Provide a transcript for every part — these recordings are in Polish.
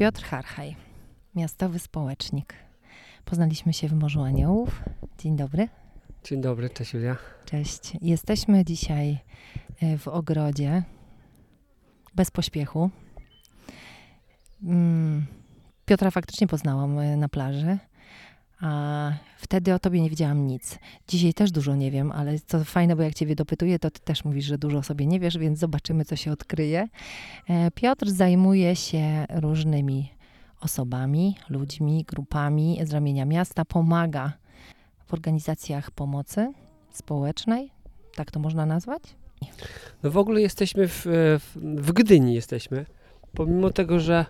Piotr Harchaj, miastowy społecznik. Poznaliśmy się w Morzu Aniołów. Dzień dobry. Dzień dobry, cześć Julia. Cześć. Jesteśmy dzisiaj e, w ogrodzie bez pośpiechu. Mm, Piotra faktycznie poznałam e, na plaży, a wtedy o tobie nie wiedziałam nic. Dzisiaj też dużo nie wiem, ale co fajne, bo jak ciebie dopytuję, to ty też mówisz, że dużo o sobie nie wiesz, więc zobaczymy, co się odkryje. E, Piotr zajmuje się różnymi osobami, ludźmi, grupami z ramienia miasta, pomaga w organizacjach pomocy społecznej, tak to można nazwać? No w ogóle jesteśmy w, w, w Gdyni jesteśmy. Pomimo tego, że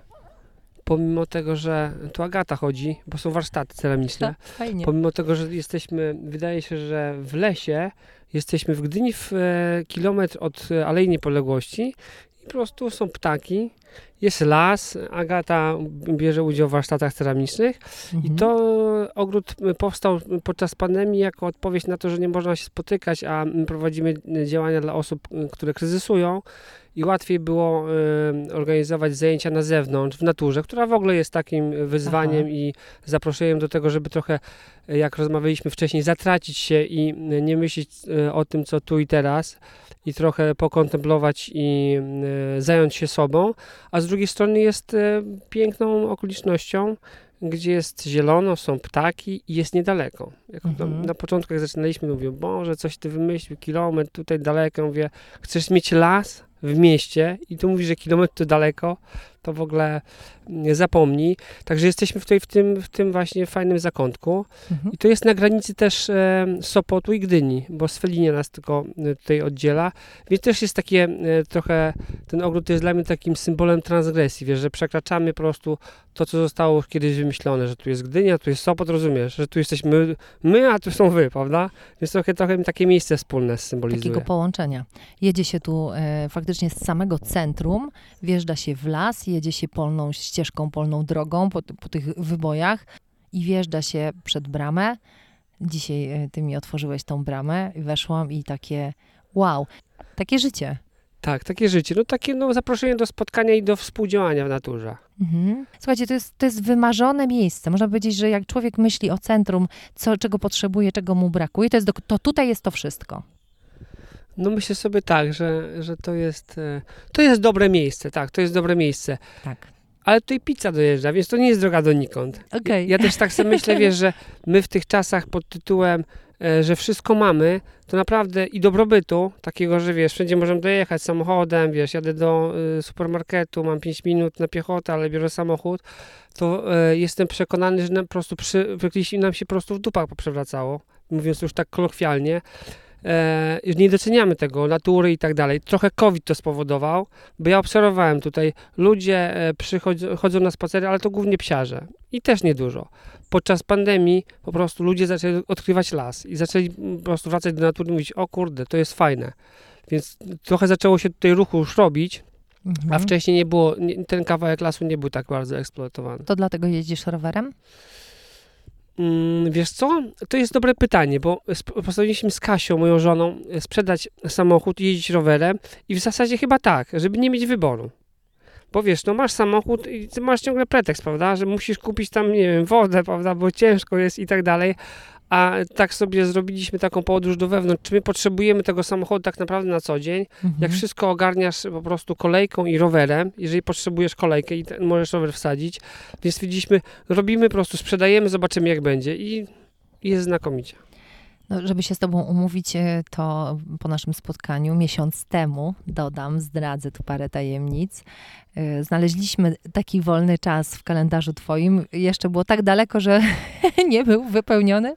pomimo tego, że tu Agata chodzi, bo są warsztaty ceramiczne, Fajnie. pomimo tego, że jesteśmy, wydaje się, że w lesie, jesteśmy w Gdyni w e, kilometr od e, Alei Niepodległości po prostu są ptaki, jest las, Agata bierze udział w warsztatach ceramicznych i Mhm. to ogród powstał podczas pandemii jako odpowiedź na to, że nie można się spotykać, a my prowadzimy działania dla osób, które kryzysują i łatwiej było y, organizować zajęcia na zewnątrz, w naturze, która w ogóle jest takim wyzwaniem Aha. i zaproszeniem do tego, żeby trochę, jak rozmawialiśmy wcześniej, zatracić się i nie myśleć y, o tym, co tu i teraz i trochę pokontemplować i y, zająć się sobą, a z drugiej strony jest y, piękną okolicznością, gdzie jest zielono, są ptaki i jest niedaleko. Mhm. na, na początku, jak zaczynaliśmy, mówię, Boże, coś ty wymyślił, kilometr tutaj daleko. Mówię, chcesz mieć las w mieście i tu mówisz, że kilometr to daleko, to w ogóle nie zapomnij. Także jesteśmy tej, w, tym, w tym właśnie fajnym zakątku. Mhm. I to jest na granicy też e, Sopotu i Gdyni, bo Sfelinia nas tylko e, tutaj oddziela. Więc też jest takie e, trochę, ten ogród jest dla mnie takim symbolem transgresji, wiesz, że przekraczamy po prostu to, co zostało już kiedyś wymyślone, że tu jest Gdynia, tu jest Sopot, rozumiesz, że tu jesteśmy my, a tu są wy, prawda? Więc trochę, trochę takie miejsce wspólne symbolizuje. Takiego połączenia. Jedzie się tu e, faktycznie z samego centrum, wjeżdża się w las, jedzie się polną ścieżką, polną drogą po, po tych wybojach i wjeżdża się przed bramę. Dzisiaj e, ty mi otworzyłeś tą bramę i weszłam i takie wow, takie życie. Tak, takie życie. No takie no, zaproszenie do spotkania i do współdziałania w naturze. Mhm. Słuchajcie, to jest, to jest wymarzone miejsce. Można powiedzieć, że jak człowiek myśli o centrum, co, czego potrzebuje, czego mu brakuje, to, jest do, to tutaj jest to wszystko. No myślę sobie tak, że, że to jest e, to jest dobre miejsce, tak, to jest dobre miejsce. Tak. Ale tutaj pizza dojeżdża, więc to nie jest droga donikąd. Okej. Ja też tak sobie myślę, wiesz, że my w tych czasach pod tytułem, e, że wszystko mamy, to naprawdę i dobrobytu, takiego, że wiesz, wszędzie możemy dojechać samochodem, wiesz, jadę do y, supermarketu, mam 5 minut na piechotę, ale biorę samochód, to e, jestem przekonany, że nam po prostu przy, nam się po prostu w dupach poprzewracało, mówiąc już tak kolokwialnie. E, nie doceniamy tego, natury i tak dalej. Trochę COVID to spowodował, bo ja obserwowałem tutaj, ludzie e, przychodzą chodzą na spacery, ale to głównie psiarze i też niedużo. Podczas pandemii po prostu ludzie zaczęli odkrywać las i zaczęli mm, po prostu wracać do natury i mówić, o kurde, to jest fajne. Więc trochę zaczęło się tutaj ruchu już robić, a Mhm. wcześniej nie było, ten kawałek lasu nie był tak bardzo eksploatowany. To dlatego jeździsz rowerem? Mm, Wiesz co? To jest dobre pytanie, bo postanowiliśmy z Kasią, moją żoną, sprzedać samochód jeździć rowerem i w zasadzie chyba tak, żeby nie mieć wyboru. Bo wiesz, no masz samochód i masz ciągle pretekst, prawda, że musisz kupić tam, nie wiem, wodę, prawda, bo ciężko jest i tak dalej. A tak sobie zrobiliśmy taką podróż do wewnątrz. Czy my potrzebujemy tego samochodu tak naprawdę na co dzień? Jak Mhm. wszystko ogarniasz po prostu kolejką i rowerem, jeżeli potrzebujesz kolejkę i ten, możesz rower wsadzić, więc stwierdziliśmy, robimy po prostu, sprzedajemy, zobaczymy jak będzie i jest znakomicie. No, żeby się z tobą umówić, e, to po naszym spotkaniu miesiąc temu, dodam, zdradzę tu parę tajemnic, znaleźliśmy taki wolny czas w kalendarzu twoim. Jeszcze było tak daleko, że nie był wypełniony,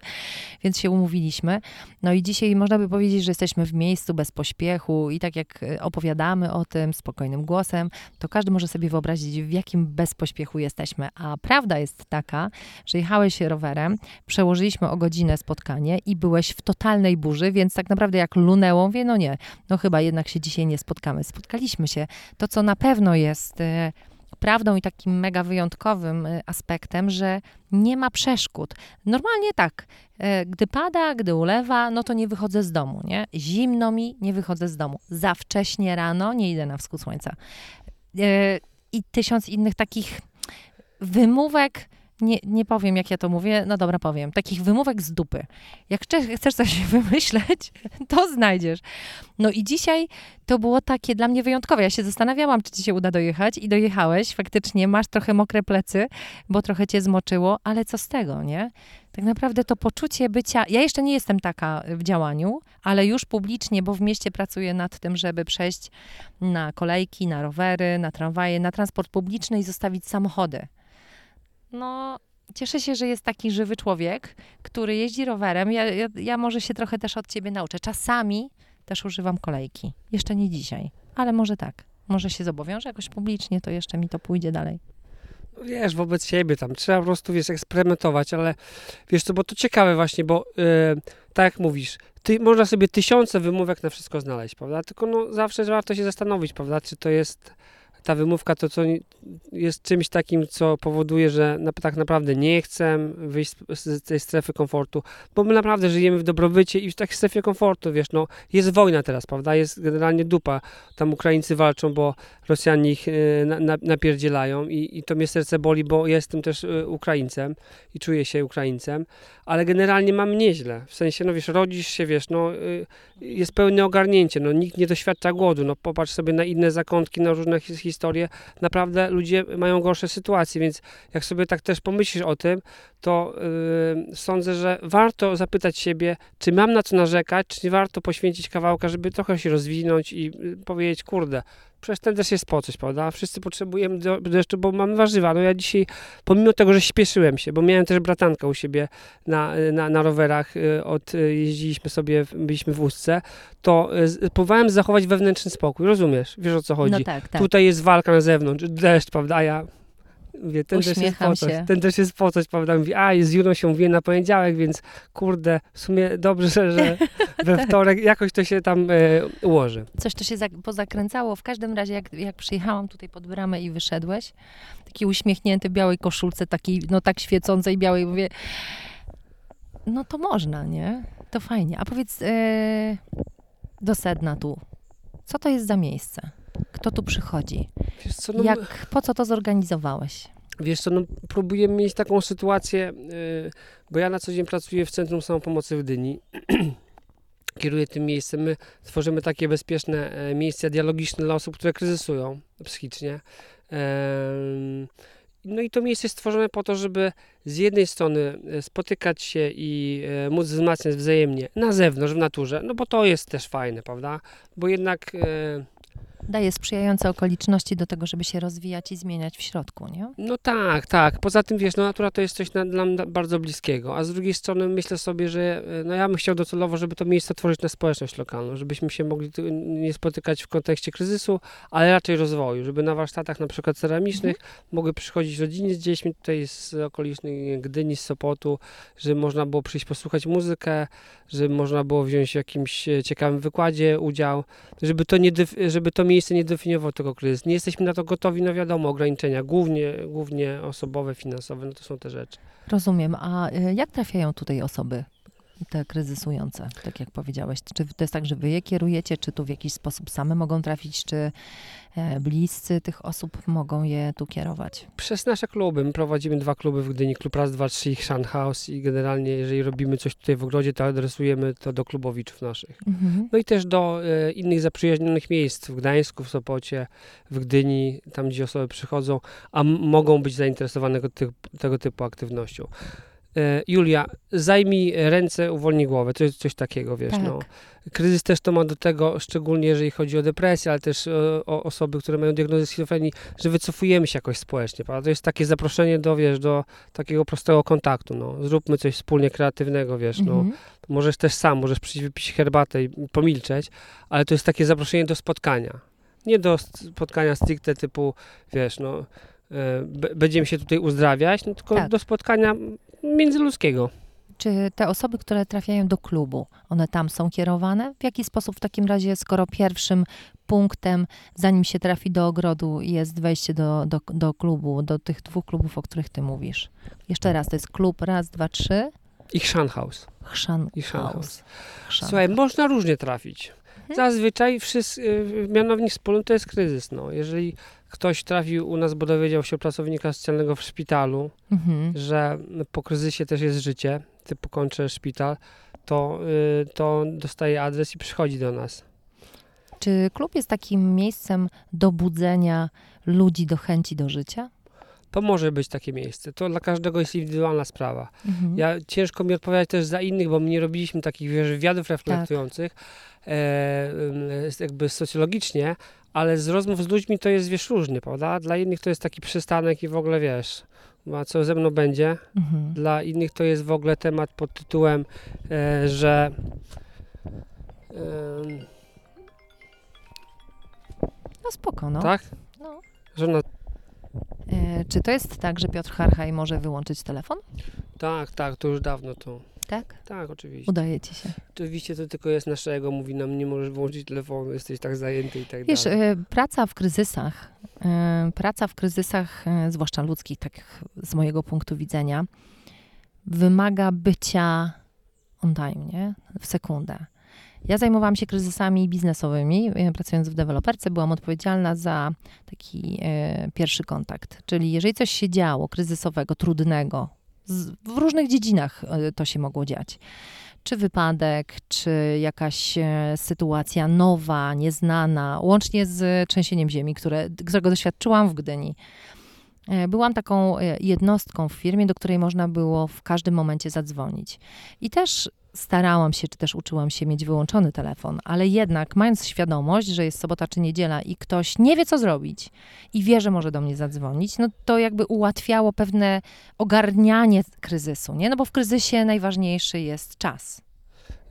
więc się umówiliśmy. No i dzisiaj można by powiedzieć, że jesteśmy w miejscu bez pośpiechu i tak jak e, opowiadamy o tym spokojnym głosem, to każdy może sobie wyobrazić, w jakim bez pośpiechu jesteśmy. A prawda jest taka, że jechałeś rowerem, przełożyliśmy o godzinę spotkanie i byłeś w totalnej burzy, więc tak naprawdę jak lunęło, mówię, no nie, no chyba jednak się dzisiaj nie spotkamy. Spotkaliśmy się. To, co na pewno jest e, prawdą i takim mega wyjątkowym e, aspektem, że nie ma przeszkód. Normalnie tak, e, gdy pada, gdy ulewa, no to nie wychodzę z domu, nie? Zimno mi, nie wychodzę z domu. Za wcześnie rano, nie idę na wschód słońca. I tysiąc innych takich wymówek, nie, nie powiem jak ja to mówię, no dobra powiem, takich wymówek z dupy. Jak chce- chcesz coś wymyśleć, to znajdziesz. No i dzisiaj to było takie dla mnie wyjątkowe. Ja się zastanawiałam, czy ci się uda dojechać i dojechałeś. Faktycznie masz trochę mokre plecy, bo trochę cię zmoczyło, ale co z tego, nie? Tak naprawdę to poczucie bycia. Ja jeszcze nie jestem taka w działaniu, ale już publicznie, bo w mieście pracuję nad tym, żeby przejść na kolejki, na rowery, na tramwaje, na transport publiczny i zostawić samochody. No, cieszę się, że jest taki żywy człowiek, który jeździ rowerem. Ja, ja, ja może się trochę też od ciebie nauczę. Czasami też używam kolejki. Jeszcze nie dzisiaj, ale może tak. Może się zobowiążę jakoś publicznie, to jeszcze mi to pójdzie dalej. Wiesz, wobec siebie tam trzeba po prostu, wiesz, eksperymentować, ale wiesz co, bo to ciekawe właśnie, bo yy, tak jak mówisz, ty, można sobie tysiące wymówek na wszystko znaleźć, prawda? Tylko no, zawsze warto się zastanowić, prawda, czy to jest ta wymówka to, co jest czymś takim, co powoduje, że tak naprawdę nie chcę wyjść z, tej strefy komfortu, bo my naprawdę żyjemy w dobrobycie i w takiej strefie komfortu, wiesz, no, jest wojna teraz, prawda, jest generalnie dupa, tam Ukraińcy walczą, bo Rosjanie ich y, na, na, napierdzielają i, i to mnie serce boli, bo jestem też y, Ukraińcem i czuję się Ukraińcem, ale generalnie mam nieźle, w sensie, no wiesz, rodzisz się, wiesz, no, y, jest pełne ogarnięcie, no, nikt nie doświadcza głodu, no, popatrz sobie na inne zakątki, na różne his- historie, naprawdę ludzie mają gorsze sytuacje, więc jak sobie tak też pomyślisz o tym, to y, sądzę, że warto zapytać siebie, czy mam na co narzekać, czy nie warto poświęcić kawałka, żeby trochę się rozwinąć i y, powiedzieć, kurde, przecież ten też jest po coś, prawda? Wszyscy potrzebujemy deszczu, bo mamy warzywa. No ja dzisiaj, pomimo tego, że śpieszyłem się, bo miałem też bratanka u siebie na, na, na rowerach, y, od, y, jeździliśmy sobie, byliśmy w Ustce, to y, próbowałem zachować wewnętrzny spokój, rozumiesz? Wiesz o co chodzi? No tak, tak. Tutaj jest walka na zewnątrz, deszcz, prawda? Ja mówię, ten też jest Uśmiecham po coś, ten też jest po coś, prawda? Mówi, a z Juną się mówię na poniedziałek, więc kurde, w sumie dobrze, że we Tak. wtorek jakoś to się tam e, ułoży. Coś to się zak- pozakręcało. W każdym razie, jak, jak przyjechałam tutaj pod bramę i wyszedłeś, taki uśmiechnięty białej koszulce, takiej, no tak świecącej białej, mówię, no to można, nie? To fajnie. A powiedz e, do sedna tu. Co to jest za miejsce? Kto tu przychodzi? Co, no, Jak, po co to zorganizowałeś? Wiesz co, no, próbujemy mieć taką sytuację, y, bo ja na co dzień pracuję w Centrum Samopomocy w Dyni. Kieruję tym miejscem. My tworzymy takie bezpieczne e, miejsca dialogiczne dla osób, które kryzysują psychicznie. No i to miejsce jest stworzone po to, żeby z jednej strony e, spotykać się i e, móc wzmacniać wzajemnie na zewnątrz, w naturze, no bo to jest też fajne, prawda? Bo jednak e, Daje sprzyjające okoliczności do tego, żeby się rozwijać i zmieniać w środku, nie? No tak, tak. Poza tym, wiesz, no natura to jest coś na, dla mnie bardzo bliskiego, a z drugiej strony myślę sobie, że e, no ja bym chciał docelowo, żeby to miejsce tworzyć na społeczność lokalną, żebyśmy się mogli nie spotykać w kontekście kryzysu, ale raczej rozwoju, żeby na warsztatach na przykład ceramicznych mogły przychodzić rodziny z dziećmi tutaj z okolicznej Gdyni, z Sopotu, żeby można było przyjść posłuchać muzykę, żeby można było wziąć w jakimś e, ciekawym wykładzie udział, żeby to, nie def- żeby to miejsce nie definiowało tego kryzysu. Nie jesteśmy na to gotowi, no wiadomo, ograniczenia, głównie, głównie osobowe, finansowe, no to są te rzeczy. Rozumiem. A y, jak trafiają tutaj osoby, te kryzysujące, tak jak powiedziałeś? Czy to jest tak, że wy je kierujecie, czy tu w jakiś sposób same mogą trafić, czy e, bliscy tych osób mogą je tu kierować? Przez nasze kluby, my prowadzimy dwa kluby w Gdyni, klub raz, dwa, trzy i Chrzan House i generalnie jeżeli robimy coś tutaj w ogrodzie, to adresujemy to do klubowiczów naszych. Mhm. No i też do e, innych zaprzyjaźnionych miejsc w Gdańsku, w Sopocie, w Gdyni, tam gdzie osoby przychodzą, a mogą być zainteresowane tego typu aktywnością. E, Julia, zajmij ręce, uwolnij głowę. To jest coś takiego, wiesz, Tak. no. Kryzys też to ma do tego, szczególnie jeżeli chodzi o depresję, ale też e, o osoby, które mają diagnozę schizofrenii, że wycofujemy się jakoś społecznie, prawda? To jest takie zaproszenie do, wiesz, do takiego prostego kontaktu, no. Zróbmy coś wspólnie kreatywnego, wiesz, no. Mhm. Możesz też sam, możesz przyjść wypić herbatę i pomilczeć, ale to jest takie zaproszenie do spotkania. Nie do spotkania stricte typu, wiesz, no, e, będziemy się tutaj uzdrawiać, no, tylko Tak. do spotkania międzyludzkiego. Czy te osoby, które trafiają do klubu, one tam są kierowane? W jaki sposób w takim razie, skoro pierwszym punktem, zanim się trafi do ogrodu, jest wejście do, do, do klubu, do tych dwóch klubów, o których ty mówisz? Jeszcze raz, to jest klub raz, dwa, trzy, I Chrzan House. House. Chrzan. Słuchaj, można różnie trafić. Zazwyczaj wszyscy, y, mianownik wspólny to jest kryzys. No. Jeżeli ktoś trafił u nas, bo dowiedział się o pracownika socjalnego w szpitalu, Mhm. że po kryzysie też jest życie, typu kończę szpital, to, y, to dostaje adres i przychodzi do nas. Czy klub jest takim miejscem do budzenia ludzi do chęci do życia? To może być takie miejsce. To dla każdego jest indywidualna sprawa. Mhm. Ja ciężko mi odpowiadać też za innych, bo my nie robiliśmy takich wiesz, wywiadów reflektujących e, ym, jakby socjologicznie, ale z rozmów z ludźmi to jest wiesz różny, prawda? Dla innych to jest taki przystanek i w ogóle wiesz, a co ze mną będzie? Mhm. Dla innych to jest w ogóle temat pod tytułem, e, że em, No spoko, no. tak? No. Że na, E, czy to jest tak, że Piotr Harchaj może wyłączyć telefon? tak, tak, to już dawno to. Tak? Tak, oczywiście. Udaje ci się. Oczywiście to tylko jest naszego, mówi nam, nie możesz włączyć telefonu, jesteś tak zajęty i tak Wiesz, dalej. e, praca w kryzysach, e, praca w kryzysach, e, zwłaszcza ludzkich, tak z mojego punktu widzenia, wymaga bycia on time, nie? W sekundę. Ja zajmowałam się kryzysami biznesowymi, e, pracując w deweloperce, byłam odpowiedzialna za taki e, pierwszy kontakt. Czyli jeżeli coś się działo kryzysowego, trudnego, z, w różnych dziedzinach e, to się mogło dziać. Czy wypadek, czy jakaś e, sytuacja nowa, nieznana, łącznie z trzęsieniem ziemi, które, którego doświadczyłam w Gdyni. E, Byłam taką e, jednostką w firmie, do której można było w każdym momencie zadzwonić. I też starałam się, czy też uczyłam się mieć wyłączony telefon, ale jednak mając świadomość, że jest sobota czy niedziela i ktoś nie wie, co zrobić i wie, że może do mnie zadzwonić, no to jakby ułatwiało pewne ogarnianie kryzysu, nie? No bo w kryzysie najważniejszy jest czas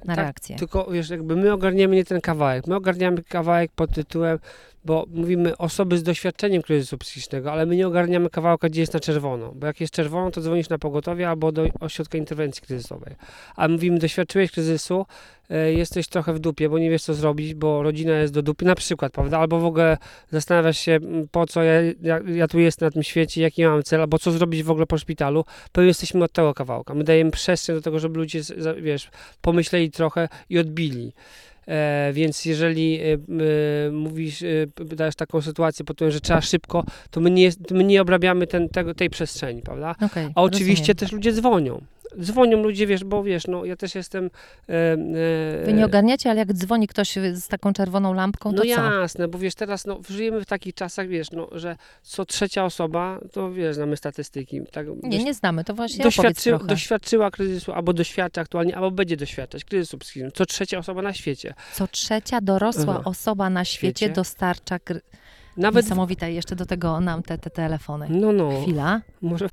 na Tak, reakcję. Tylko wiesz, jakby my ogarniamy nie ten kawałek. My ogarniamy kawałek pod tytułem, bo mówimy osoby z doświadczeniem kryzysu psychicznego, ale my nie ogarniamy kawałka, gdzie jest na czerwono. Bo jak jest czerwono, to dzwonisz na pogotowie albo do ośrodka interwencji kryzysowej. A mówimy, doświadczyłeś kryzysu, e, jesteś trochę w dupie, bo nie wiesz, co zrobić, bo rodzina jest do dupy, na przykład, prawda? Albo w ogóle zastanawiasz się, po co ja, ja, ja tu jestem na tym świecie, jaki mam cel, albo co zrobić w ogóle po szpitalu, to my jesteśmy od tego kawałka. My dajemy przestrzeń do tego, żeby ludzie, wiesz, pomyśleli trochę i odbili. E, więc jeżeli e, e, mówisz, dajesz taką sytuację pod tym, że trzeba szybko, to my nie, my nie obrabiamy ten, tego, tej przestrzeni, prawda? Okej, A oczywiście rozumiem. też ludzie dzwonią. Dzwonią ludzie, wiesz, bo wiesz, no ja też jestem... E, e, Wy nie ogarniacie, ale jak dzwoni ktoś z taką czerwoną lampką, to no co? jasne, bo wiesz, teraz no, żyjemy w takich czasach, wiesz, no, że co trzecia osoba, to wiesz, znamy statystyki. Tak, Nie, nie znamy, to właśnie doświadczy, trochę. doświadczyła kryzysu, albo doświadcza aktualnie, albo będzie doświadczać kryzysu psychicznego. Co trzecia osoba na świecie. Co trzecia dorosła Aha. osoba na świecie, Świecie. dostarcza gr... Nawet... niesamowite. Jeszcze do tego nam te, te telefony. No, no, Chwila. może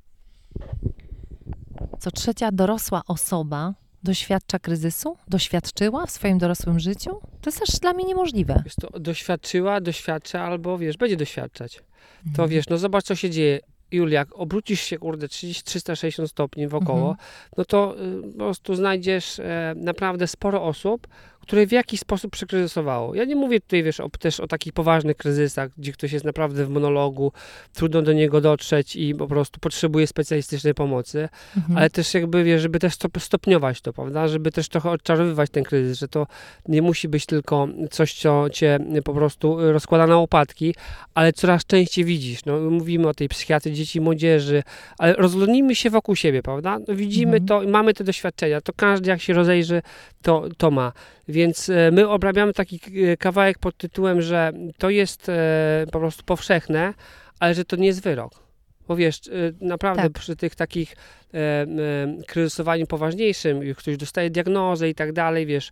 Co trzecia dorosła osoba doświadcza kryzysu? Doświadczyła w swoim dorosłym życiu? To jest aż dla mnie niemożliwe. wiesz, to doświadczyła, doświadcza, albo wiesz, będzie doświadczać. To Mhm. wiesz, no zobacz, co się dzieje. Julia, jak obrócisz się, kurde, 30, 360 stopni wokoło, Mhm. no to y, po prostu znajdziesz e, naprawdę sporo osób, które w jakiś sposób przekryzysowało. Ja nie mówię tutaj, wiesz, o, też o takich poważnych kryzysach, gdzie ktoś jest naprawdę w monologu, trudno do niego dotrzeć i po prostu potrzebuje specjalistycznej pomocy, Mhm. ale też jakby, wiesz, żeby też stop, stopniować to, prawda, żeby też trochę odczarowywać ten kryzys, że to nie musi być tylko coś, co cię po prostu rozkłada na łopatki, ale coraz częściej widzisz, no mówimy o tej psychiatrii dzieci i młodzieży, ale rozglądnijmy się wokół siebie, prawda, no, widzimy Mhm. to i mamy te doświadczenia, to każdy jak się rozejrzy, to, to ma, więc e, my obrabiamy taki e, kawałek pod tytułem, że to jest e, po prostu powszechne, ale że to nie jest wyrok. Bo wiesz, naprawdę Tak. przy tych takich kryzysowaniu poważniejszym, już ktoś dostaje diagnozę i tak dalej, wiesz,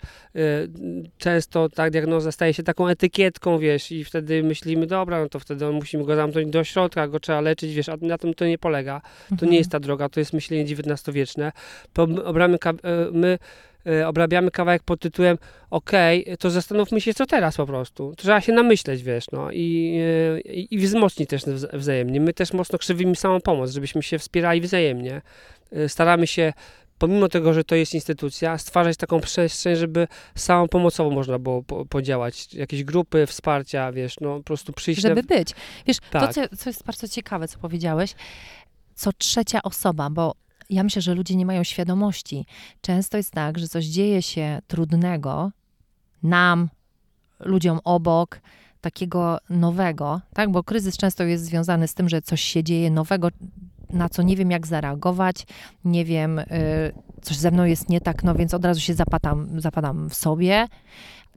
często ta diagnoza staje się taką etykietką, wiesz, i wtedy myślimy, dobra, no to wtedy musimy go zamknąć do środka, go trzeba leczyć, wiesz, a na tym to nie polega. To Mhm. nie jest ta droga, to jest myślenie XIX-wieczne. To my obramy, my obrabiamy kawałek pod tytułem okej, to zastanówmy się, co teraz po prostu. Trzeba się namyśleć, wiesz, no i, e, i, i wzmocnić też wz- wzajemnie. My też mocno krzywimy samą pomoc, żebyśmy się wspierali wzajemnie. E, Staramy się, pomimo tego, że to jest instytucja, stwarzać taką przestrzeń, żeby samą pomocowo można było po, podziałać. Jakieś grupy wsparcia, wiesz, no po prostu przyjść Żeby na... być. Wiesz, Tak. to, co, co jest bardzo ciekawe, co powiedziałeś, co trzecia osoba, bo ja myślę, że ludzie nie mają świadomości. Często jest tak, że coś dzieje się trudnego nam, ludziom obok, takiego nowego, tak? Bo kryzys często jest związany z tym, że coś się dzieje nowego, na co nie wiem, jak zareagować, nie wiem, y, coś ze mną jest nie tak, no więc od razu się zapadam, zapadam w sobie.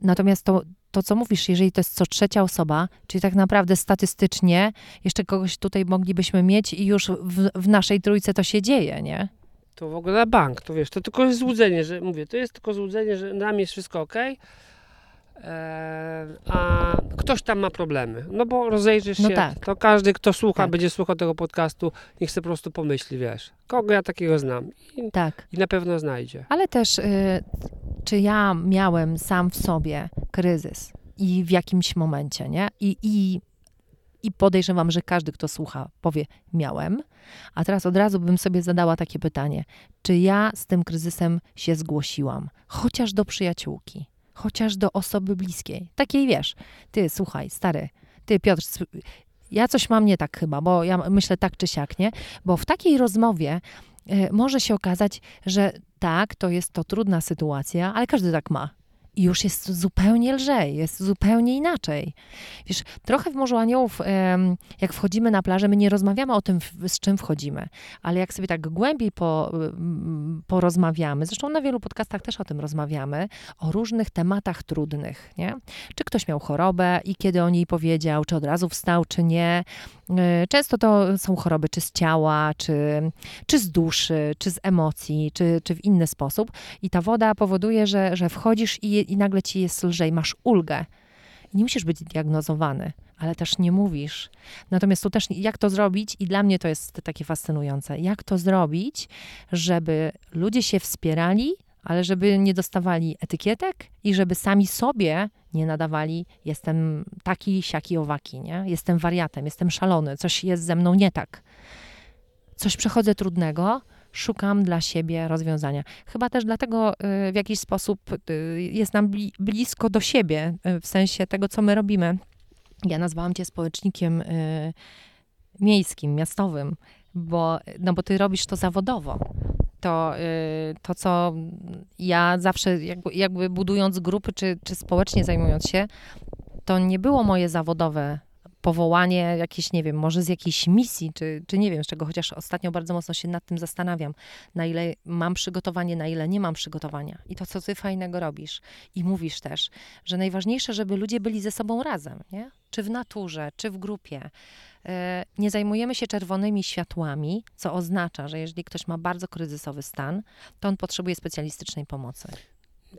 Natomiast to, to, co mówisz, jeżeli to jest co trzecia osoba, czyli tak naprawdę statystycznie jeszcze kogoś tutaj moglibyśmy mieć i już w, w naszej trójce to się dzieje, nie? To w ogóle bank, to wiesz, to tylko jest złudzenie, że mówię, to jest tylko złudzenie, że nam jest wszystko ok, a ktoś tam ma problemy. No bo rozejrzysz No się, tak. to każdy, kto słucha, Tak. będzie słuchał tego podcastu, niech sobie po prostu pomyśli, wiesz, kogo ja takiego znam. I, Tak. i na pewno znajdzie. Ale też, y, czy ja miałem sam w sobie kryzys i w jakimś momencie, nie? I, i, I podejrzewam, że każdy, kto słucha, powie: Miałem. A teraz od razu bym sobie zadała takie pytanie: czy ja z tym kryzysem się zgłosiłam? Chociaż do przyjaciółki, chociaż do osoby bliskiej. Takiej wiesz, ty słuchaj, stary, ty Piotr, ja coś mam nie tak chyba, bo ja myślę tak czy siak, nie? Bo w takiej rozmowie może się okazać, że tak, to jest to trudna sytuacja, ale każdy tak ma. I już jest zupełnie lżej, jest zupełnie inaczej. Wiesz, trochę w Morzu Aniołów, jak wchodzimy na plażę, my nie rozmawiamy o tym, z czym wchodzimy, ale jak sobie tak głębiej po, mm, porozmawiamy, zresztą na wielu podcastach też o tym rozmawiamy, o różnych tematach trudnych, nie? Czy ktoś miał chorobę i kiedy o niej powiedział, czy od razu wstał, czy nie. E, Często to są choroby czy z ciała, czy, czy z duszy, czy z emocji, czy, czy w inny sposób. I ta woda powoduje, że, że wchodzisz i, i nagle ci jest lżej, masz ulgę. Nie musisz być diagnozowany, ale też nie mówisz. Natomiast tu też jak to zrobić, i dla mnie to jest takie fascynujące, jak to zrobić, żeby ludzie się wspierali, ale żeby nie dostawali etykietek i żeby sami sobie nie nadawali jestem taki, siaki, owaki, nie? Jestem wariatem, jestem szalony, coś jest ze mną nie tak. Coś przechodzę trudnego, szukam dla siebie rozwiązania. Chyba też dlatego y, w jakiś sposób y, jest nam bli, blisko do siebie, y, w sensie tego, co my robimy. Ja nazwałam cię społecznikiem miejskim, miastowym, bo, no bo ty robisz to zawodowo. To, to co ja zawsze, jakby, jakby budując grupy, czy, czy społecznie zajmując się, to nie było moje zawodowe powołanie jakieś, nie wiem, może z jakiejś misji, czy, czy nie wiem z czego, chociaż ostatnio bardzo mocno się nad tym zastanawiam, na ile mam przygotowanie, na ile nie mam przygotowania. I to, co ty fajnego robisz. I mówisz też, że najważniejsze, żeby ludzie byli ze sobą razem, nie? Czy w naturze, czy w grupie. E, Nie zajmujemy się czerwonymi światłami, co oznacza, że jeżeli ktoś ma bardzo kryzysowy stan, to on potrzebuje specjalistycznej pomocy.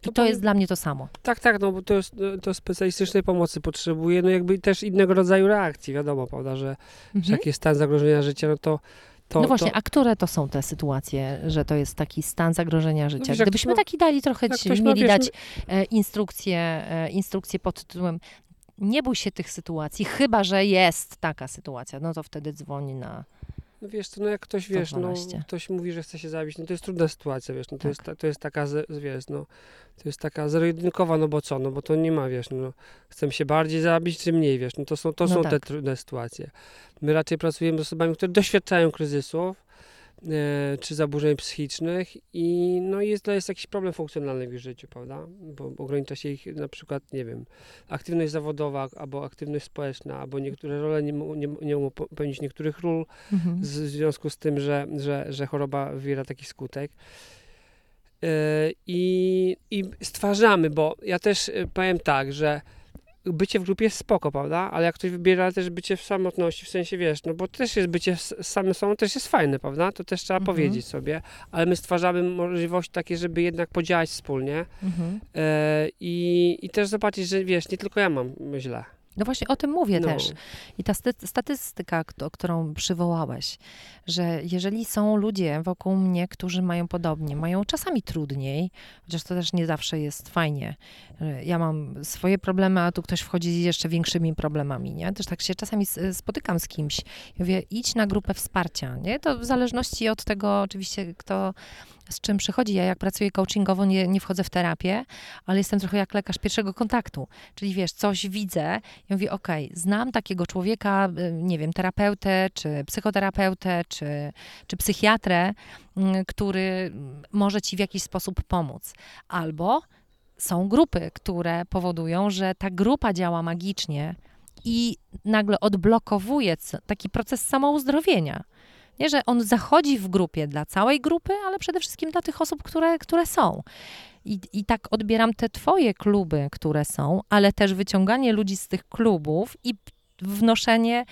I to jest dla mnie to samo. Tak, tak, no bo to, jest, to specjalistycznej pomocy potrzebuje, no jakby też innego rodzaju reakcji, wiadomo, prawda, że, że Mhm. jak jest stan zagrożenia życia, no to... to no właśnie, to, a które to są te sytuacje, że to jest taki stan zagrożenia życia? wiesz, jak Gdybyśmy ktoś taki dali trochę, ci, ktoś mieli wiesz, dać e, instrukcję, e, instrukcję pod tytułem nie bój się tych sytuacji, chyba że jest taka sytuacja, no to wtedy dzwoni na... No wiesz, to no jak ktoś, wiesz, no 112. ktoś mówi, że chce się zabić, no to jest trudna sytuacja, wiesz, no to, Tak. jest, ta- to jest taka, wiesz, no to jest taka zero-jedynkowa, no bo co, no bo to nie ma, wiesz, no chcę się bardziej zabić, czy mniej, wiesz, no to są, to No są te tak. trudne sytuacje. My raczej pracujemy z osobami, które doświadczają kryzysów, czy zaburzeń psychicznych i no jest, to jest jakiś problem funkcjonalny w ich życiu, prawda, bo ogranicza się ich na przykład, nie wiem, aktywność zawodowa, albo aktywność społeczna, albo niektóre role nie, nie, nie mogą pełnić niektórych ról, Mhm. z, w związku z tym, że, że, że choroba wywiera taki skutek. Yy, I, I stwarzamy, bo ja też yy, powiem tak, że bycie w grupie jest spoko, prawda? Ale jak ktoś wybiera też bycie w samotności, w sensie wiesz, no bo też jest bycie samym sobą też jest fajne, prawda? To też trzeba Mhm. powiedzieć sobie, ale my stwarzamy możliwości takie, żeby jednak podziałać wspólnie Mhm. yy, i, i też zobaczyć, że wiesz, nie tylko ja mam źle. No właśnie o tym mówię No. też. I ta sty- statystyka, którą przywołałeś, że jeżeli są ludzie wokół mnie, którzy mają podobnie, mają czasami trudniej, chociaż to też nie zawsze jest fajnie. Że Ja mam swoje problemy, a tu ktoś wchodzi z jeszcze większymi problemami, nie? Też tak się czasami s- spotykam z kimś. i Mówię, idź na grupę wsparcia, nie? To w zależności od tego oczywiście, kto z czym przychodzi. Ja jak pracuję coachingowo, nie, nie wchodzę w terapię, ale jestem trochę jak lekarz pierwszego kontaktu. Czyli wiesz, coś widzę i mówię, okej, znam takiego człowieka, y, nie wiem, terapeutę, czy psychoterapeutę, czy, czy psychiatrę, mm, który może ci w jakiś sposób pomóc. Albo są grupy, które powodują, że ta grupa działa magicznie i nagle odblokowuje taki proces samouzdrowienia. Nie, że on zachodzi w grupie dla całej grupy, ale przede wszystkim dla tych osób, które, które są. I, I tak odbieram te twoje kluby, które są, ale też wyciąganie ludzi z tych klubów i wnoszenie,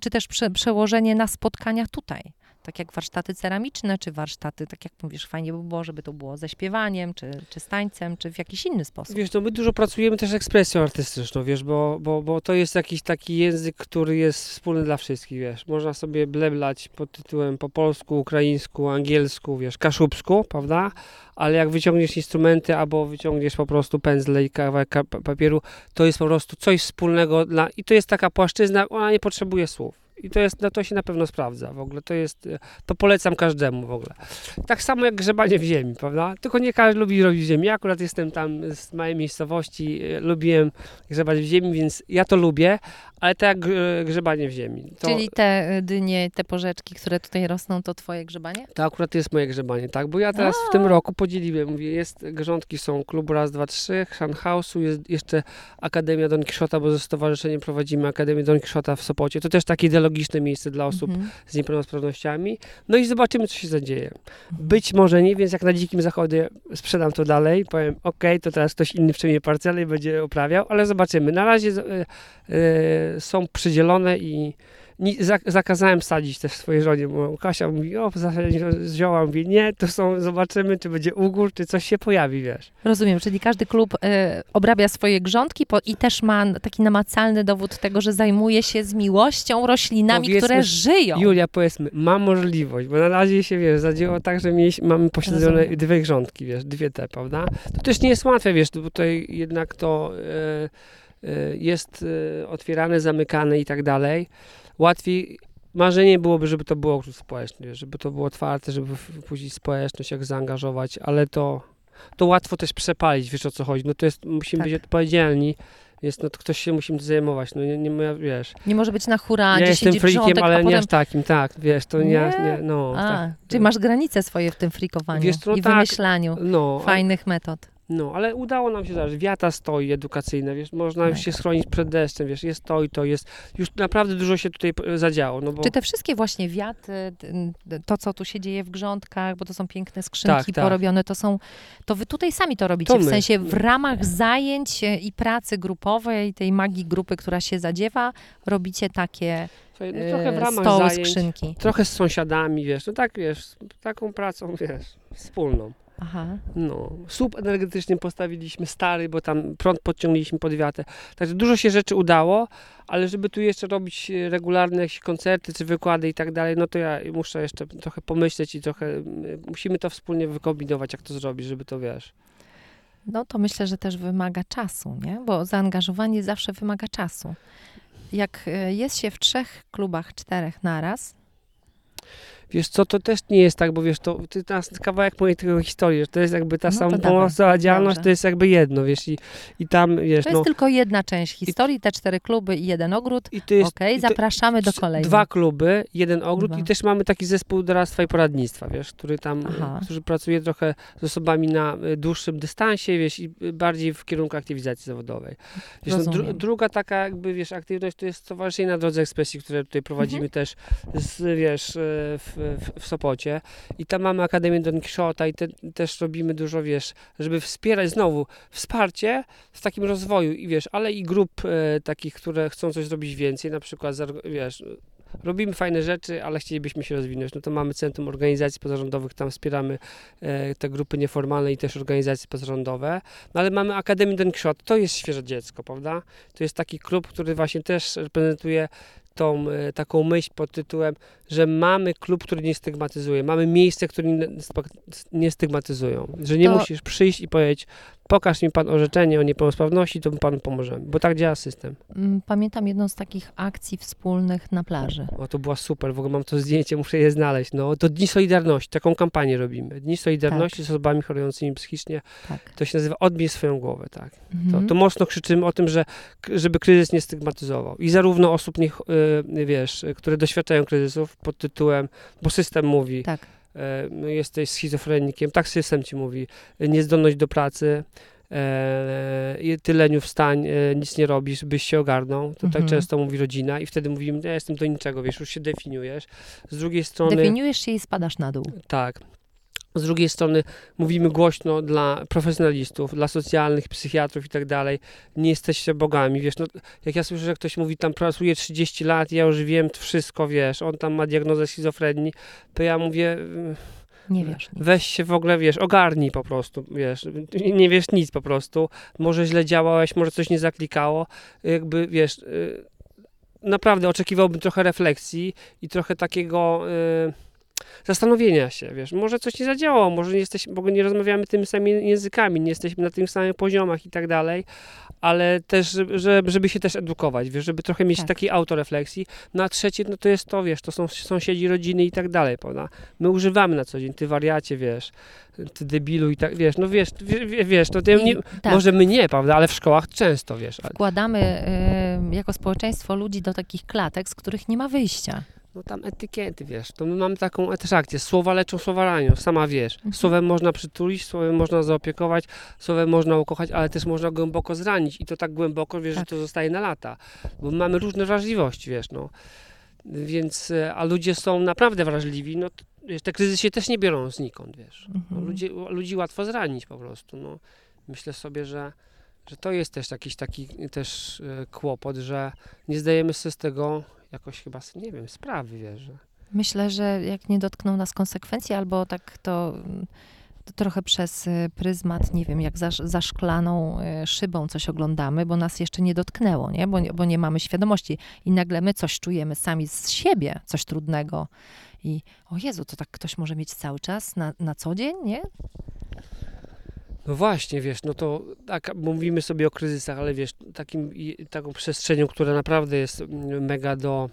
czy też prze, przełożenie na spotkania tutaj. Tak jak warsztaty ceramiczne, czy warsztaty, tak jak mówisz, fajnie by było, żeby to było ze śpiewaniem, czy, czy z tańcem, czy w jakiś inny sposób. Wiesz, no my dużo pracujemy też ekspresją artystyczną, wiesz, bo, bo, bo to jest jakiś taki język, który jest wspólny dla wszystkich, wiesz. Można sobie bleblać pod tytułem po polsku, ukraińsku, angielsku, wiesz, kaszubsku, prawda? Ale jak wyciągniesz instrumenty albo wyciągniesz po prostu pędzle i kawałek ka- papieru, to jest po prostu coś wspólnego dla... I to jest taka płaszczyzna, ona nie potrzebuje słów. I to, jest, no to się na pewno sprawdza w ogóle. To jest, to polecam każdemu w ogóle. Tak samo jak grzebanie w ziemi, prawda? Tylko nie każdy lubi robić w ziemi. Ja akurat jestem tam z małej miejscowości, lubiłem grzebać w ziemi, więc ja to lubię, ale tak jak grzebanie w ziemi. To, Czyli te y, dynie, te porzeczki, które tutaj rosną, to twoje grzebanie? to akurat jest moje grzebanie, tak? Bo ja teraz w tym roku podzieliłem, mówię, jest, grządki są klub raz, dwa, trzy, Hausu, jest jeszcze Akademia Don Quixota, bo ze stowarzyszeniem prowadzimy Akademię Don Quixota w Sopocie. To też takie ideologiczne miejsce dla osób Mhm. z niepełnosprawnościami. No i zobaczymy, co się zadzieje. Być może nie, więc jak na dzikim zachodzie sprzedam to dalej, powiem, ok, to teraz ktoś inny przejmie parcelę i będzie uprawiał, ale zobaczymy. Na razie e, e, są przydzielone i zakazałem sadzić też swojej żonie, bo Kasia mówi, o, zasadzić zioła. Mówi, nie, to są, zobaczymy, czy będzie ugór, czy coś się pojawi, wiesz. Rozumiem, czyli każdy klub y, obrabia swoje grządki po, i też ma taki namacalny dowód tego, że zajmuje się z miłością roślinami, Powiedzmy, które żyją. Julia, powiedzmy, ma możliwość, bo na razie się, wiesz, zadziało tak, że mieliśmy, mamy posiedzone Rozumiem. dwie grządki, wiesz, dwie te, prawda? To też nie jest łatwe, wiesz, bo tutaj jednak to e, jest otwierane, zamykane i tak dalej. Łatwiej, marzenie byłoby, żeby to było społeczny, wiesz, żeby to było otwarte, żeby wpuścić społeczność, jak zaangażować, ale to, to łatwo też przepalić, wiesz o co chodzi, no to jest, musimy Tak. być odpowiedzialni, jest, no to ktoś się musi zajmować, no nie, nie ma, wiesz. Nie może być na hura, Ja jestem freakiem, ale a nie potem... aż takim, tak, wiesz, to nie, Nie? nie no. A, tak, czyli masz granice swoje w tym frikowaniu Wiesz no i tak. wymyślaniu no, fajnych metod. No, ale udało nam się zaraz, wiata stoi edukacyjne, wiesz, można Tak. się schronić przed deszczem, wiesz, jest to i to, jest, już naprawdę dużo się tutaj e, zadziało, no bo... Czy te wszystkie właśnie wiaty, to co tu się dzieje w grządkach, bo to są piękne skrzynki Tak, tak. porobione, to są, to wy tutaj sami to robicie, To w sensie w ramach zajęć e, i pracy grupowej, tej magii grupy, która się zadziewa, robicie takie Słuchaj, no, trochę w e, ramach stoły, zajęć, skrzynki. trochę z sąsiadami, wiesz, no tak, wiesz, taką pracą, wiesz, wspólną. Aha. No, słup energetyczny postawiliśmy stary, bo tam prąd podciągnęliśmy pod wiatę. Także dużo się rzeczy udało, ale żeby tu jeszcze robić e, regularne jakieś koncerty czy wykłady i tak dalej, no to ja muszę jeszcze trochę pomyśleć i trochę musimy to wspólnie wykombinować, jak to zrobić, żeby to wiesz. No to myślę, że też wymaga czasu, nie? Bo zaangażowanie zawsze wymaga czasu. Jak e, jest się w trzech klubach, czterech naraz, Wiesz co, to też nie jest tak, bo wiesz, to, to jest kawałek mojej tego historii, że to jest jakby ta No sama pomocowa działalność, to jest jakby jedno, wiesz, i, i tam, wiesz, to no... jest tylko jedna część historii, te cztery kluby i jeden ogród. I to jest Okej, i zapraszamy do kolejnych. Dwa kluby, jeden ogród Dwa. i też mamy taki zespół doradztwa i poradnictwa, wiesz, który tam, Aha. e, który pracuje trochę z osobami na e, dłuższym dystansie, wiesz, i e, bardziej w kierunku aktywizacji zawodowej. Wiesz, no, dru- druga taka jakby, wiesz, aktywność to jest Stowarzyszenie na Drodze Ekspresji, które tutaj prowadzimy Mhm. też z, wiesz, w, w, w Sopocie i tam mamy Akademię Don Quixota i te, też robimy dużo, wiesz, żeby wspierać znowu wsparcie w takim rozwoju i wiesz, ale i grup e, takich, które chcą coś zrobić więcej, na przykład, wiesz, robimy fajne rzeczy, ale chcielibyśmy się rozwinąć. No to mamy Centrum Organizacji Pozarządowych, tam wspieramy e, te grupy nieformalne i też organizacje pozarządowe. No ale mamy Akademię Don Quixote, to jest świeże dziecko, prawda? To jest taki klub, który właśnie też reprezentuje tą e, taką myśl pod tytułem, że mamy klub, który nie stygmatyzuje, mamy miejsce, które nie, nie stygmatyzują, że nie To- musisz przyjść i powiedzieć, pokaż mi pan orzeczenie o niepełnosprawności, to my panu pomożemy, bo tak działa system. Mm, Pamiętam jedną z takich akcji wspólnych na plaży. O, to była super, w ogóle mam to zdjęcie, muszę je znaleźć. No, to Dni Solidarności, taką kampanię robimy. Dni Solidarności z osobami chorującymi psychicznie. Tak. To się nazywa Odbij swoją głowę, tak. To, Mhm. to mocno krzyczymy o tym, że, żeby kryzys nie stygmatyzował. I zarówno osób, niech, y, wiesz, które doświadczają kryzysów pod tytułem, bo system mówi, Tak. E, no, jesteś schizofrenikiem, tak system ci mówi, niezdolność do pracy, e, i ty leniu wstań, e, nic nie robisz, byś się ogarnął. To tak Mhm. często mówi rodzina i wtedy mówimy, ja jestem do niczego, wiesz, już się definiujesz. Z drugiej strony... Definiujesz się i spadasz na dół. Tak. Z drugiej strony mówimy głośno dla profesjonalistów, dla socjalnych, psychiatrów i tak dalej. Nie jesteście bogami, wiesz, no, jak ja słyszę, że ktoś mówi, tam pracuje 30 lat, ja już wiem wszystko, wiesz, on tam ma diagnozę schizofrenii, to ja mówię, Nie wiesz. nic. weź się w ogóle, wiesz, ogarnij po prostu, wiesz, nie wiesz nic po prostu, może źle działałeś, może coś nie zaklikało, jakby, wiesz, y, naprawdę oczekiwałbym trochę refleksji i trochę takiego y, zastanowienia się, wiesz, może coś nie zadziałało, może nie jesteśmy, bo nie rozmawiamy tymi samymi językami, nie jesteśmy na tych samych poziomach i tak dalej, ale też, żeby- żeby, się też edukować, wiesz, żeby trochę mieć Tak. takiej autorefleksji. No a trzecie, no to jest to, wiesz, to są sąsiedzi, rodziny i tak dalej, prawda? My używamy na co dzień, ty wariacie, wiesz, ty debilu i tak, wiesz, no wiesz, wie- wie- wiesz, no I- nie, tak. może my nie, prawda, ale w szkołach często, wiesz, Wkładamy y, jako społeczeństwo ludzi do takich klatek, z których nie ma wyjścia. No tam etykiety, wiesz, to my mamy taką też akcję, słowa leczą, słowa ranią, sama wiesz, Mhm. słowem można przytulić, słowem można zaopiekować, słowem można ukochać, ale też można głęboko zranić i to tak głęboko, wiesz, Tak. że to zostaje na lata, bo mamy różne wrażliwości, wiesz, no, więc, e, a ludzie są naprawdę wrażliwi, no, to, wiesz, te kryzysy się też nie biorą znikąd, wiesz, no, Mhm. ludzi, ludzi łatwo zranić po prostu, no, myślę sobie, że że to jest też jakiś taki też e, kłopot, że nie zdajemy sobie z tego jakoś chyba, nie wiem, sprawy, wiesz, że Myślę, że jak nie dotkną nas konsekwencji, albo tak to, to trochę przez y, pryzmat, nie wiem, jak za, za szklaną y, szybą coś oglądamy, bo nas jeszcze nie dotknęło, nie? Bo, bo nie mamy świadomości. I nagle my coś czujemy sami z siebie, coś trudnego. I o Jezu, to tak ktoś może mieć cały czas, na, na co dzień, nie? No właśnie, wiesz, no to tak mówimy sobie o kryzysach, ale wiesz, takim, taką przestrzenią, która naprawdę jest mm, mega do,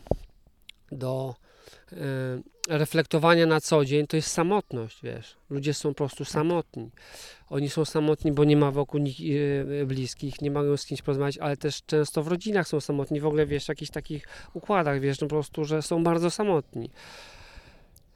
do e, reflektowania na co dzień, to jest samotność, wiesz. Ludzie są po prostu samotni. Oni są samotni, bo nie ma wokół nich e, bliskich, nie mogą z kimś porozmawiać, ale też często w rodzinach są samotni, w ogóle, wiesz, w jakichś takich układach, wiesz, no po prostu, że są bardzo samotni.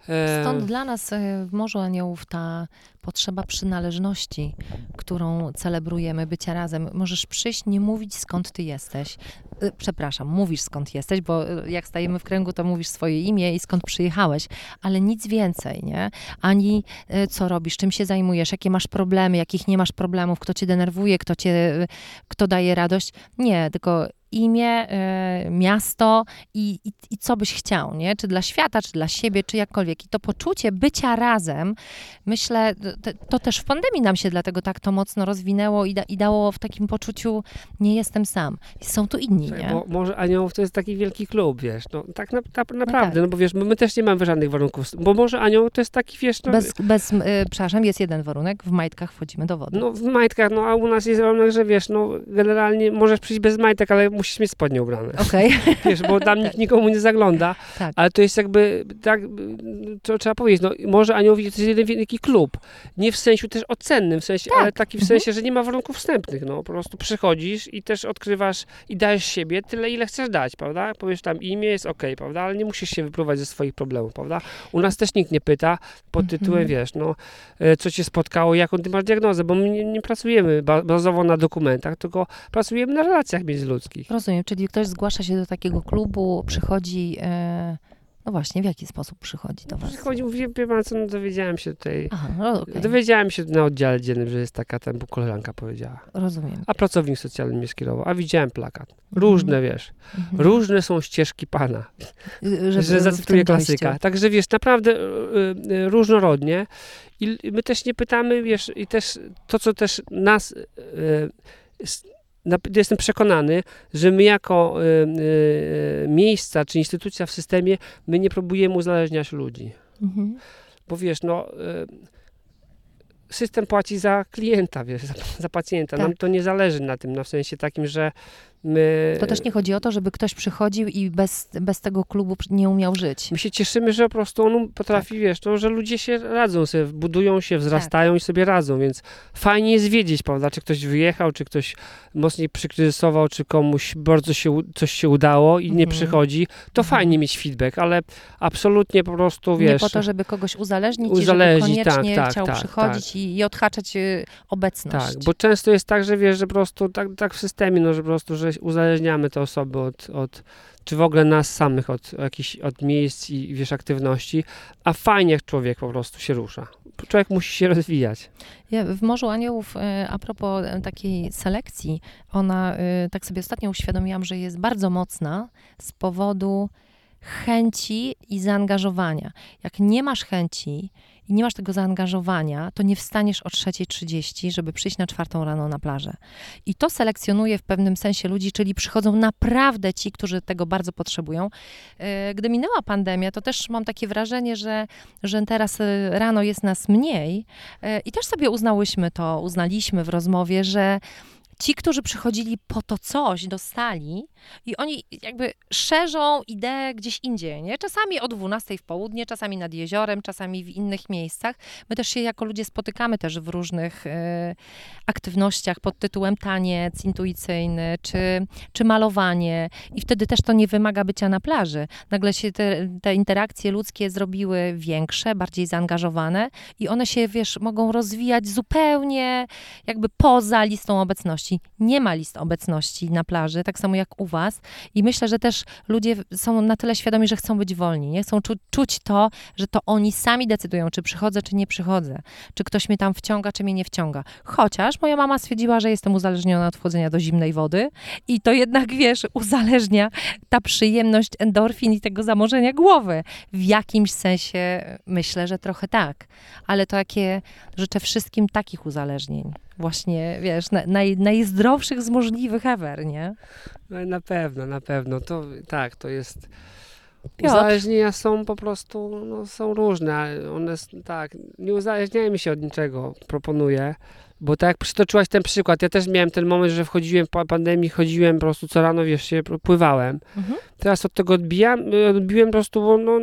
E, Stąd dla nas y, w Morzu Aniołów ta potrzeba przynależności, którą celebrujemy, bycia razem. Możesz przyjść, nie mówić skąd ty jesteś. Y, Przepraszam, mówisz skąd jesteś, bo jak stajemy w kręgu, to mówisz swoje imię i skąd przyjechałeś, ale nic więcej, nie? Ani co robisz, czym się zajmujesz, jakie masz problemy, jakich nie masz problemów, kto cię denerwuje, kto, cię, kto daje radość. Nie, tylko imię, y, miasto i, i, i co byś chciał, nie? Czy dla świata, czy dla siebie, czy jakkolwiek. I to poczucie bycia razem, myślę, to, to też w pandemii nam się dlatego tak to mocno rozwinęło i, da, i dało w takim poczuciu, nie jestem sam. Są tu inni, nie? Bo może Aniołów to jest taki wielki klub, wiesz, no tak na, tak naprawdę, tak. no bo wiesz, my, my też nie mamy żadnych warunków, bo może Anioł to jest taki, wiesz, no, Bez, bez y, przepraszam, jest jeden warunek, w majtkach wchodzimy do wody. no w majtkach, no a u nas jest warunek, że wiesz, no generalnie możesz przyjść bez majtek, ale musisz mieć spodnie ubrane, Okej, wiesz, bo tam nikt nikomu nie zagląda, tak. ale to jest jakby, tak, to trzeba powiedzieć, no może Aniołowi to jest jeden wielki klub, nie w sensie też ocennym, w sensie, Tak. ale taki w Mhm. sensie, że nie ma warunków wstępnych, no po prostu przychodzisz i też odkrywasz i dajesz siebie tyle, ile chcesz dać, prawda? Powiesz tam imię, jest okej, prawda? Ale nie musisz się wypróbować ze swoich problemów, prawda? U nas też nikt nie pyta pod tytułem, Mhm. wiesz, no, e, co cię spotkało, jaką ty masz diagnozę, bo my nie, nie pracujemy ba- bazowo na dokumentach, tylko pracujemy na relacjach międzyludzkich. Rozumiem, czyli ktoś zgłasza się do takiego klubu, przychodzi, e, no właśnie, w jaki sposób przychodzi do was? Przychodzi, mówi, wie pan co, no dowiedziałem się tutaj, Aha, no okej, dowiedziałem się na oddziale dziennym, że jest taka, tam koleżanka powiedziała. rozumiem. A pracownik socjalny mnie skierował, a widziałem plakat. Różne, wiesz, Mhm. różne są ścieżki Pana, Y, że, żeby w zacytuję klasyka. dojściu. Także wiesz, naprawdę y, y, różnorodnie i my też nie pytamy, wiesz, i też to, co też nas, y, jestem przekonany, że my jako y, y, miejsca czy instytucja w systemie, my nie próbujemy uzależniać ludzi. Mhm. Bo wiesz, no, y, system płaci za klienta, wiesz, za, za pacjenta. Tak. Nam to nie zależy na tym, na w sensie takim, że My, To też nie chodzi o to, żeby ktoś przychodził i bez, bez tego klubu nie umiał żyć. My się cieszymy, że po prostu on potrafi, Tak. wiesz, no, że ludzie się radzą, sobie budują się, wzrastają i sobie radzą, więc fajnie jest wiedzieć, prawda, czy ktoś wyjechał, czy ktoś mocniej przykryzysował, czy komuś bardzo się, coś się udało i nie Mhm. przychodzi, to Mhm. fajnie mieć feedback, ale absolutnie po prostu, wiesz... nie po to, żeby kogoś uzależnić, Uzależnić, i żeby koniecznie tak, tak, chciał tak, przychodzić I, i odhaczać y, obecność. Tak, bo często jest tak, że wiesz, że po prostu tak, tak w systemie, no, że po prostu, że uzależniamy te osoby od, od czy w ogóle nas samych od jakichś, od miejsc i wiesz, aktywności, a fajnie jak człowiek po prostu się rusza. Człowiek musi się rozwijać. Ja w Morzu Aniołów, e, a propos e, takiej selekcji, ona, e, tak sobie ostatnio uświadomiłam, że jest bardzo mocna z powodu chęci i zaangażowania. Jak nie masz chęci i nie masz tego zaangażowania, to nie wstaniesz o 3.30, żeby przyjść na czwartą rano na plażę. I to selekcjonuje w pewnym sensie ludzi, czyli przychodzą naprawdę ci, którzy tego bardzo potrzebują. E, Gdy minęła pandemia, to też mam takie wrażenie, że, że teraz e, rano jest nas mniej, E, I też sobie uznałyśmy to, uznaliśmy w rozmowie, że ci, którzy przychodzili po to coś, dostali i oni jakby szerzą ideę gdzieś indziej, nie? Czasami o 12 w południe, czasami nad jeziorem, czasami w innych miejscach. My też się jako ludzie spotykamy też w różnych e, aktywnościach pod tytułem taniec intuicyjny, czy, czy malowanie i wtedy też to nie wymaga bycia na plaży. Nagle się te, te interakcje ludzkie zrobiły większe, bardziej zaangażowane i one się, wiesz, mogą rozwijać zupełnie jakby poza listą obecności. Nie ma list obecności na plaży, tak samo jak u was. I myślę, że też ludzie są na tyle świadomi, że chcą być wolni, nie? Chcą czu czuć to, że to oni sami decydują, czy przychodzę, czy nie przychodzę. Czy ktoś mnie tam wciąga, czy mnie nie wciąga. Chociaż moja mama stwierdziła, że jestem uzależniona od wchodzenia do zimnej wody i to jednak, wiesz, uzależnia ta przyjemność endorfin i tego zamorzenia głowy. W jakimś sensie myślę, że trochę tak. Ale to jakie życzę wszystkim takich uzależnień. Właśnie, wiesz, na, naj, najzdrowszych z możliwych ever, nie? No, na pewno, na pewno. To tak, to jest. Piotr. Uzależnienia są po prostu, no, są różne, one, tak, nie uzależniajmy się od niczego, proponuję, bo tak jak przytoczyłaś ten przykład, ja też miałem ten moment, że wchodziłem po pandemii, chodziłem po prostu co rano, wiesz, się pływałem. Mhm. Teraz od tego odbijam, y, odbiłem po prostu, bo no,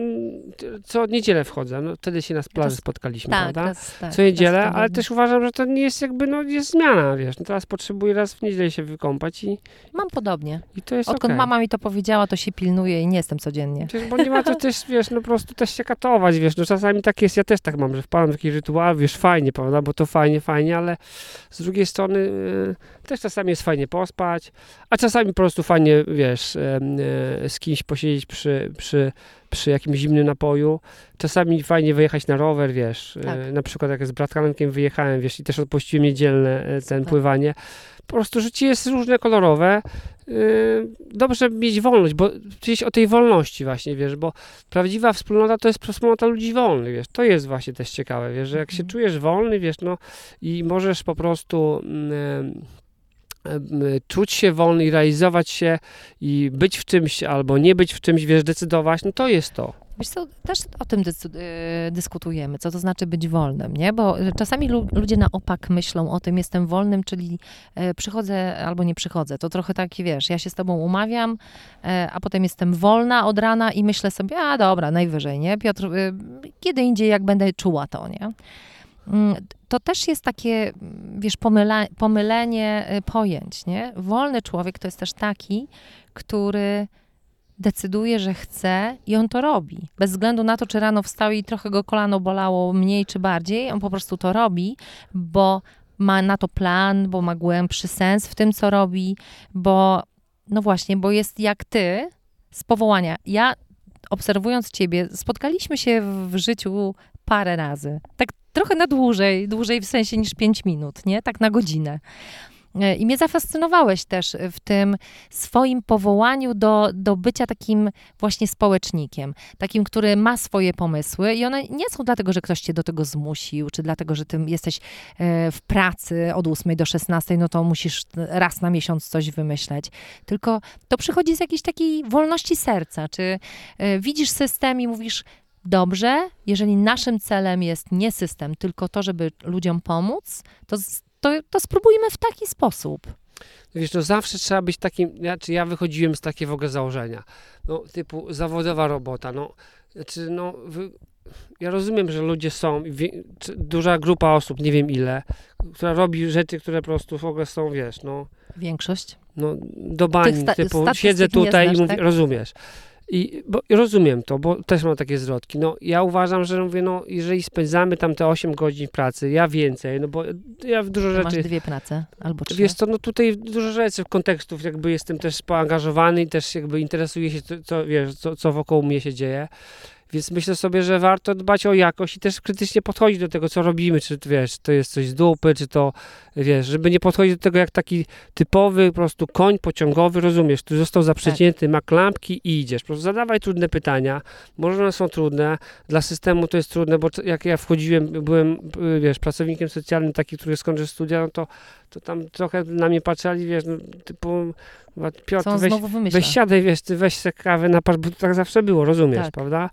co niedzielę wchodzę, no, wtedy się na plaży spotkaliśmy, Tak, prawda? teraz, tak, co niedzielę, ale też uważam, że to nie jest jakby, no jest zmiana, wiesz, no teraz potrzebuję raz w niedzielę się wykąpać i, Mam podobnie. i to jest Odkąd okej. mama mi to powiedziała, to się pilnuję i nie jestem codziennie. Przecież, bo nie ma to też, wiesz, no po prostu też się katować, wiesz, no czasami tak jest, ja też tak mam, że wpadam w taki rytuał, wiesz, fajnie, prawda, bo to fajnie, fajnie, ale z drugiej strony y, też czasami jest fajnie pospać, a czasami po prostu fajnie, wiesz, e, z kimś posiedzieć przy, przy, przy jakimś zimnym napoju, czasami fajnie wyjechać na rower, wiesz, Tak. e, na przykład jak z bratkankiem wyjechałem, wiesz, i też odpuściłem niedzielne e, ten Super. pływanie, po prostu życie jest różne, kolorowe, y, dobrze mieć wolność, bo gdzieś o tej wolności właśnie, wiesz, bo prawdziwa wspólnota to jest wspólnota ludzi wolnych, wiesz, to jest właśnie też ciekawe, wiesz, że jak się Mhm. czujesz wolny, wiesz, no i możesz po prostu mm, em, em, czuć się wolny i realizować się i być w czymś albo nie być w czymś, wiesz, decydować, no to jest to. Wiesz co, też o tym y, dyskutujemy, co to znaczy być wolnym, nie? Bo czasami lu- ludzie na opak myślą o tym, jestem wolnym, czyli e, przychodzę albo nie przychodzę. To trochę taki, wiesz, ja się z tobą umawiam, e, a potem jestem wolna od rana i myślę sobie, a dobra, najwyżej, nie? Piotr, y, kiedy indziej, jak będę czuła to, nie? Mm, To też jest takie, wiesz, pomyla, pomylenie y, pojęć, nie? Wolny człowiek to jest też taki, który decyduje, że chce i on to robi. Bez względu na to, czy rano wstał i trochę go kolano bolało mniej czy bardziej, on po prostu to robi, bo ma na to plan, bo ma głębszy sens w tym, co robi, bo no właśnie, bo jest jak ty z powołania. Ja obserwując ciebie, spotkaliśmy się w, życiu parę razy. Tak trochę na dłużej, dłużej w sensie niż pięć minut, nie? Tak na godzinę. E, I mnie zafascynowałeś też w tym swoim powołaniu do, do bycia takim właśnie społecznikiem, takim, który ma swoje pomysły i one nie są dlatego, że ktoś cię do tego zmusił, czy dlatego, że ty jesteś e, w pracy od 8 do 16, no to musisz raz na miesiąc coś wymyśleć, tylko to przychodzi z jakiejś takiej wolności serca, czy e, widzisz system i mówisz, dobrze, jeżeli naszym celem jest nie system, tylko to, żeby ludziom pomóc, to, to, to spróbujmy w taki sposób. Wiesz, no zawsze trzeba być takim, ja, czy ja wychodziłem z takiego w ogóle założenia, no typu zawodowa robota, no, znaczy no, wy, ja rozumiem, że ludzie są, wie, duża grupa osób, nie wiem ile, która robi rzeczy, które po prostu w ogóle są, wiesz, no. Większość? No, do bani, typu siedzę tutaj znasz, i mówię, tak? rozumiesz. I bo, rozumiem to, bo też mam takie zwrotki. No, ja uważam, że mówię, no, jeżeli spędzamy tam te 8 godzin pracy, ja więcej, no bo ja w dużo to rzeczy... Masz dwie prace albo trzy. Wiesz co, no tutaj dużo rzeczy, kontekstów jakby jestem też poangażowany i też jakby interesuję się, co, co wiesz, co, co wokół mnie się dzieje. Więc myślę sobie, że warto dbać o jakość i też krytycznie podchodzić do tego, co robimy, czy wiesz, to jest coś z dupy, czy to, wiesz, żeby nie podchodzić do tego jak taki typowy po prostu koń pociągowy, rozumiesz, tu został zaprzecięty, tak. ma klampki i idziesz. Po prostu zadawaj trudne pytania, może one są trudne, dla systemu to jest trudne, bo jak ja wchodziłem, byłem, wiesz, pracownikiem socjalnym taki, który skończył studia, no to, to tam trochę na mnie patrzeli, wiesz, no, typu Piotr, weź, weź siadaj, wiesz, ty weź sobie kawę na bo tak zawsze było, rozumiesz, tak. prawda?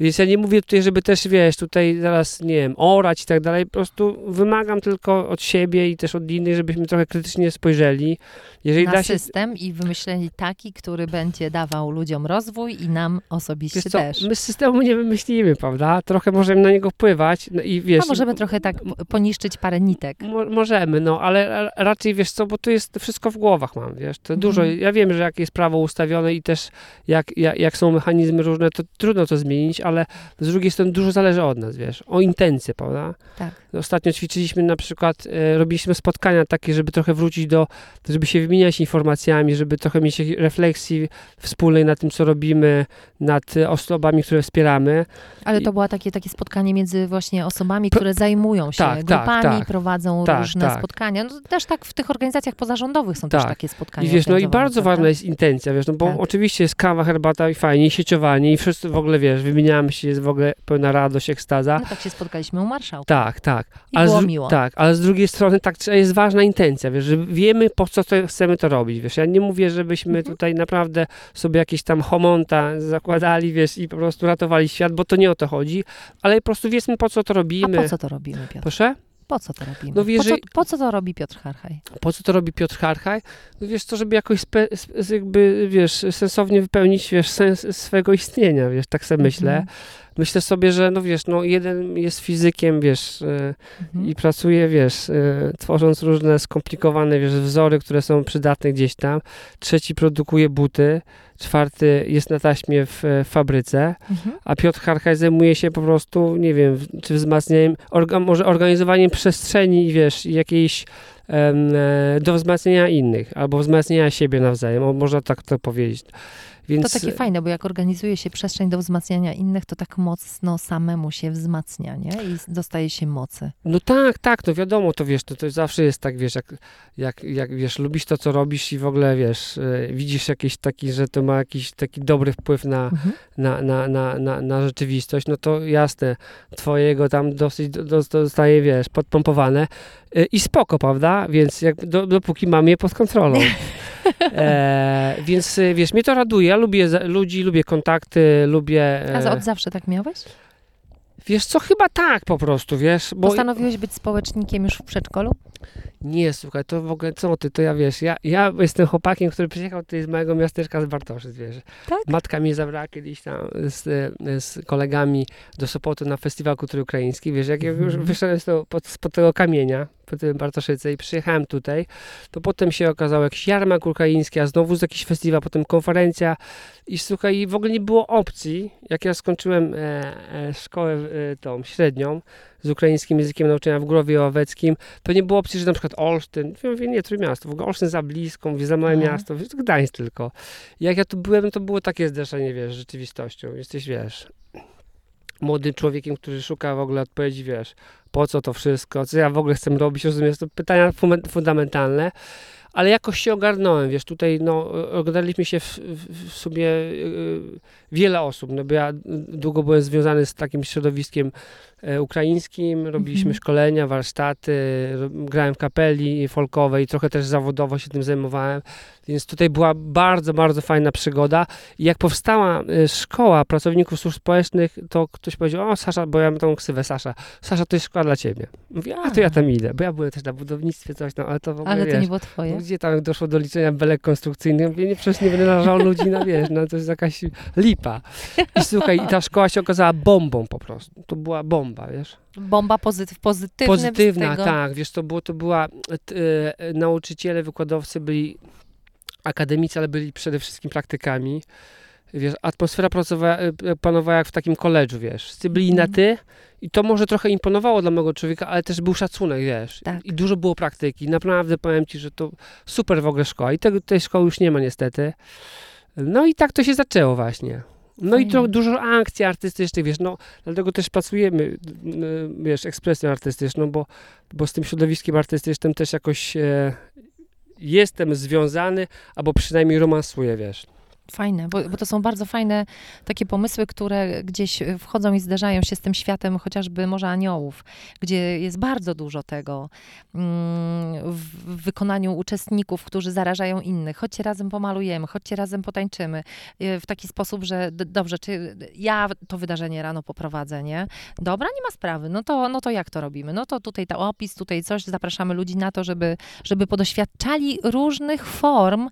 Więc ja nie mówię tutaj, żeby też, wiesz, tutaj zaraz, nie wiem, orać i tak dalej. Po prostu wymagam tylko od siebie i też od innych, żebyśmy trochę krytycznie spojrzeli. Jeżeli na się... system i wymyśleli taki, który będzie dawał ludziom rozwój i nam osobiście wiesz co, też. My systemu nie wymyślimy, prawda? Trochę możemy na niego wpływać no i wiesz... A możemy trochę tak poniszczyć parę nitek. Mo możemy, no, ale raczej, wiesz co, bo tu jest wszystko w głowach mam, wiesz, to dużo, mhm. ja wiem, że jak jest prawo ustawione i też jak, jak, jak są mechanizmy różne, to trudno to zmienić, ale z drugiej strony dużo zależy od nas, wiesz, o intencje, prawda? Tak. Ostatnio ćwiczyliśmy na przykład, e, robiliśmy spotkania takie, żeby trochę wrócić do, żeby się wymieniać informacjami, żeby trochę mieć refleksji wspólnej na tym, co robimy, nad osobami, które wspieramy. Ale to było takie, takie spotkanie między właśnie osobami, które zajmują się tak, tak grupami, tak, tak, prowadzą różne tak. spotkania. No, też tak w tych organizacjach pozarządowych są też tak. takie spotkania. I wiesz, no i bardzo ważna jest intencja, wiesz, no bo oczywiście jest kawa, herbata i fajnie, i sieciowanie i wszyscy w ogóle, wiesz, wymieniamy się, jest w ogóle pełna radość, ekstaza. No tak się spotkaliśmy u marszałka. Tak, tak. I ale było z, miło. Tak, ale z drugiej strony tak jest ważna intencja, wiesz, że wiemy po co to chcemy to robić, wiesz. Ja nie mówię, żebyśmy mhm. tutaj naprawdę sobie jakieś tam homonta zakładali, wiesz, i po prostu ratowali świat, bo to nie o to chodzi, ale po prostu wiedzmy po co to robimy. A po co to robimy, Piotr? Proszę? Po co to robimy? No wiesz, po, co, po co to robi Piotr Harchaj? Po co to robi Piotr Harchaj? No wiesz, to żeby jakoś spe, jakby, wiesz, sensownie wypełnić, wiesz, sens swego istnienia, wiesz, tak sobie myślę. Mhm myślę sobie, że no wiesz, no jeden jest fizykiem, wiesz, e, mhm. i pracuje, wiesz, e, tworząc różne skomplikowane, wiesz, wzory, które są przydatne gdzieś tam. Trzeci produkuje buty, czwarty jest na taśmie w, e, fabryce, mhm. a Piotr Harkaj zajmuje się po prostu, nie wiem, czy wzmacnianiem, orga, może organizowaniem przestrzeni, wiesz, jakiejś do wzmacniania innych, albo wzmacniania siebie nawzajem, można tak to powiedzieć. Więc... To takie fajne, bo jak organizuje się przestrzeń do wzmacniania innych, to tak mocno samemu się wzmacnia, nie? I dostaje się mocy. No tak, tak, no wiadomo, to wiesz, to, to zawsze jest tak, wiesz, jak, jak, jak wiesz, lubisz to, co robisz i w ogóle, wiesz, e, widzisz jakiś taki, że to ma jakiś taki dobry wpływ na, mhm. na, na, na, na, na, rzeczywistość, no to jasne, twojego tam dosyć do, zostaje, wiesz, podpompowane e, i spoko, prawda? Więc jak, do, dopóki mam je pod kontrolą. E, więc wiesz, mnie to raduje. Ja lubię ludzi, lubię kontakty, lubię. E... A od zawsze tak miałeś? Wiesz co, chyba tak po prostu, wiesz. Bo... Postanowiłeś być społecznikiem już w przedszkolu? Nie, słuchaj, to w ogóle, co ty, to ja wiesz, ja, ja jestem chłopakiem, który przyjechał tutaj z małego miasteczka z Bartoszyc, wiesz. Tak? Matka mnie zabrała kiedyś tam z, z kolegami do Sopotu na festiwal kultury ukraińskiej, wiesz, jak ja już mhm. wyszedłem z tego, pod, spod tego kamienia, tym Bartoszyce i przyjechałem tutaj, to potem się okazało jakiś jarmark ukraiński, a znowu z jakiś festiwal, potem konferencja i słuchaj, w ogóle nie było opcji, jak ja skończyłem e, e, szkołę e, tą średnią, z ukraińskim językiem nauczania w Głowie Ławeckim, to nie było opcji, że na przykład Olsztyn, mówię, nie, Trójmiasto, w ogóle Olsztyn za blisko, mówię, za małe miasto, Gdańsk tylko. Jak ja tu byłem, to było takie zderzenie, wiesz, z rzeczywistością. Jesteś, wiesz, młodym człowiekiem, który szuka w ogóle odpowiedzi, wiesz, po co to wszystko, co ja w ogóle chcę robić, rozumiesz, to pytania fundamentalne ale jakoś się ogarnąłem, wiesz, tutaj no, oglądaliśmy się w, w, sobie yy, wiele osób, no bo ja długo byłem związany z takim środowiskiem ukraińskim, robiliśmy mhm. szkolenia, warsztaty, grałem w kapeli folkowej, trochę też zawodowo się tym zajmowałem, Więc tutaj była bardzo, bardzo fajna przygoda. I jak powstała y, szkoła pracowników służb społecznych, to ktoś powiedział, o Sasza, bo ja mam tą ksywę Sasza, Sasza, to jest szkoła dla ciebie. Mówię, a to ja tam idę, bo ja byłem też na budownictwie, coś tam, ale to w ogóle, Ale to wiesz, nie było twoje. no gdzie tam doszło do liczenia belek konstrukcyjnych? Mówię, nie, przecież nie będę narażał ludzi na, wiesz, no to jest jakaś lipa. I słuchaj, i ta szkoła się okazała bombą po prostu. To była bomba, wiesz. Bomba pozytyw, pozytywna. Pozytywna, tak, wiesz, to było, to była, t, e, nauczyciele, wykładowcy byli akademicy, ale byli przede wszystkim praktykami. Wiesz, atmosfera pracowa, e, panowała jak w takim koledżu, wiesz. Wszyscy byli Mhm. na ty i to może trochę imponowało dla mojego człowieka, ale też był szacunek, wiesz. Tak. I dużo było praktyki. Naprawdę powiem ci, że to super w ogóle szkoła. I tego, tej szkoły już nie ma niestety. No i tak to się zaczęło właśnie. No i Fajnie. to dużo akcji artystycznych, wiesz, no dlatego też pracujemy, y, wiesz, ekspresją artystyczną, bo, bo z tym środowiskiem artystycznym też jakoś e, jestem związany, albo przynajmniej romansuję, wiesz. Fajne, bo, bo to są bardzo fajne takie pomysły, które gdzieś wchodzą i zderzają się z tym światem chociażby Morza Aniołów, gdzie jest bardzo dużo tego mm, w wykonaniu uczestników, którzy zarażają innych. Chodźcie razem pomalujemy, chodźcie razem potańczymy. Y, W taki sposób, że dobrze, czy ja to wydarzenie rano poprowadzę, nie? Dobra, nie ma sprawy. No to, no to jak to robimy? No to tutaj ta opis, tutaj coś, zapraszamy ludzi na to, żeby, żeby podoświadczali różnych form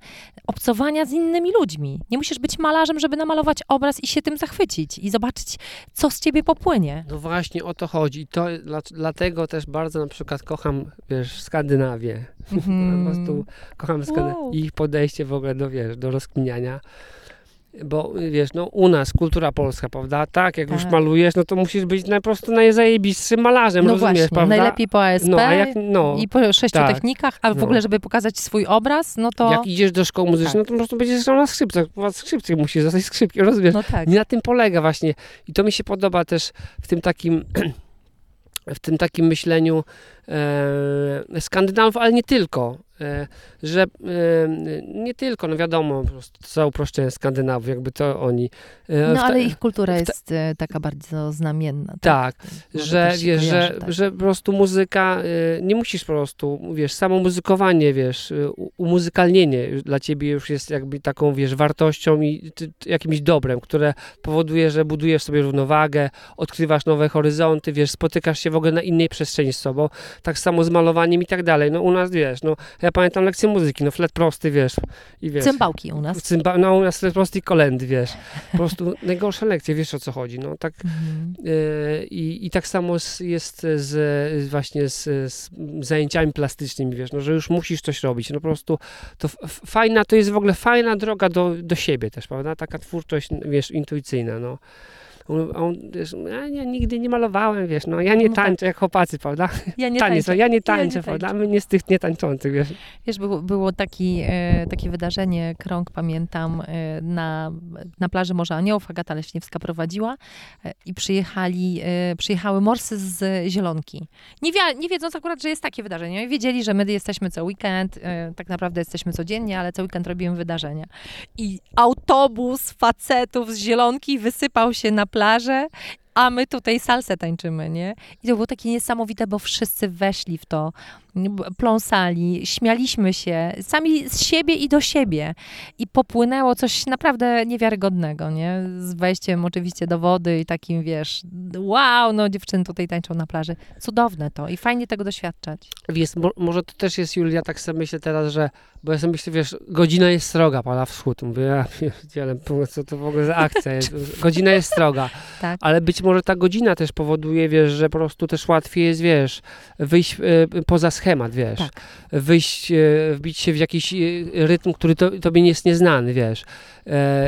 obcowania z innymi ludźmi. Nie musisz być malarzem, żeby namalować obraz i się tym zachwycić i zobaczyć, co z ciebie popłynie. No właśnie o to chodzi. To, dla, dlatego też bardzo na przykład kocham, wiesz, Skandynawię. Po prostu kocham Skandynawię. Wow. I ich podejście w ogóle do, wiesz, do rozkminiania. Bo wiesz, no u nas kultura polska, prawda? Tak, jak już Tak. malujesz, no to musisz być po prostu najzajebistszym malarzem, No rozumiesz, właśnie, prawda? najlepiej po ASP No, jak, no, i po sześciu tak. technikach, a w No. ogóle, żeby pokazać swój obraz, no to... jak idziesz do szkoły muzycznej, Tak. no to po prostu będziesz grał na skrzypcach, po skrzypce musisz zostać skrzypkiem, rozumiesz? No tak. I na tym polega właśnie. I to mi się podoba też w tym takim, w tym takim myśleniu Skandynawów, ale nie tylko. E, że e, nie tylko, no wiadomo, po prostu za uproszczenie Skandynawów, jakby to oni. e, No ale ich kultura jest e, taka bardzo znamienna. Tak, Może że wiesz, że, kojarzy, tak. że po prostu muzyka, nie musisz po prostu, wiesz, samo muzykowanie, wiesz, umuzykalnienie dla ciebie już jest jakby taką, wiesz, wartością i jakimś dobrem, które powoduje, że budujesz sobie równowagę, odkrywasz nowe horyzonty, wiesz, spotykasz się w ogóle na innej przestrzeni z sobą, tak samo z malowaniem i tak dalej. No u nas, wiesz, no ja pamiętam lekcję muzyki, no flet prosty, wiesz, i wiesz. Cymbałki u nas. Cymba, no u nas flet prosty i kolendy, wiesz. Po prostu najgorsze lekcje, wiesz o co chodzi, no tak Mhm. E, I, I tak samo z, jest z, właśnie z, z zajęciami plastycznymi, wiesz, no, że już musisz coś robić. No po prostu to fajna, to jest w ogóle fajna droga do, do siebie też, prawda? Taka twórczość, wiesz, intuicyjna, no. On, on, wiesz, ja, ja nigdy nie malowałem, wiesz, no ja nie No tak. tańczę jak chłopacy, prawda? Ja nie Taniec, tańczę. ja nie nie tańczę, prawda? tańczę. My nie z tych nietańczących, wiesz. Wiesz, było, było taki, e, takie wydarzenie, krąg pamiętam, e, na, na plaży Morza Aniołów, Agata Leśniewska prowadziła e, i przyjechali, e, przyjechały morsy z Zielonki. Nie, wie, nie wiedząc akurat, że jest takie wydarzenie. Wiedzieli, że my jesteśmy co weekend, e, tak naprawdę jesteśmy codziennie, ale co weekend robimy wydarzenia. I autobus facetów z Zielonki wysypał się na plażę a my tutaj salsę tańczymy, nie? I to było takie niesamowite, bo wszyscy weszli w to, pląsali, śmialiśmy się, sami z siebie i do siebie. I popłynęło coś naprawdę niewiarygodnego, nie? Z wejściem oczywiście do wody i takim, wiesz, wow, no dziewczyny tutaj tańczą na plaży. Cudowne to i fajnie tego doświadczać. Wiesz, mo, może to też jest, Julia, tak sobie myślę teraz, że, bo ja sobie myślę, wiesz, godzina jest sroga, pada wschód. Mówię, ja pierdzielę, co to w ogóle za akcja jest. Godzina jest sroga. Tak. Ale być może ta godzina też powoduje, wiesz, że po prostu też łatwiej jest, wiesz, wyjść e, poza schemat, wiesz. Tak. Wyjść, e, wbić się w jakiś e, rytm, który to, tobie nie jest nieznany, wiesz.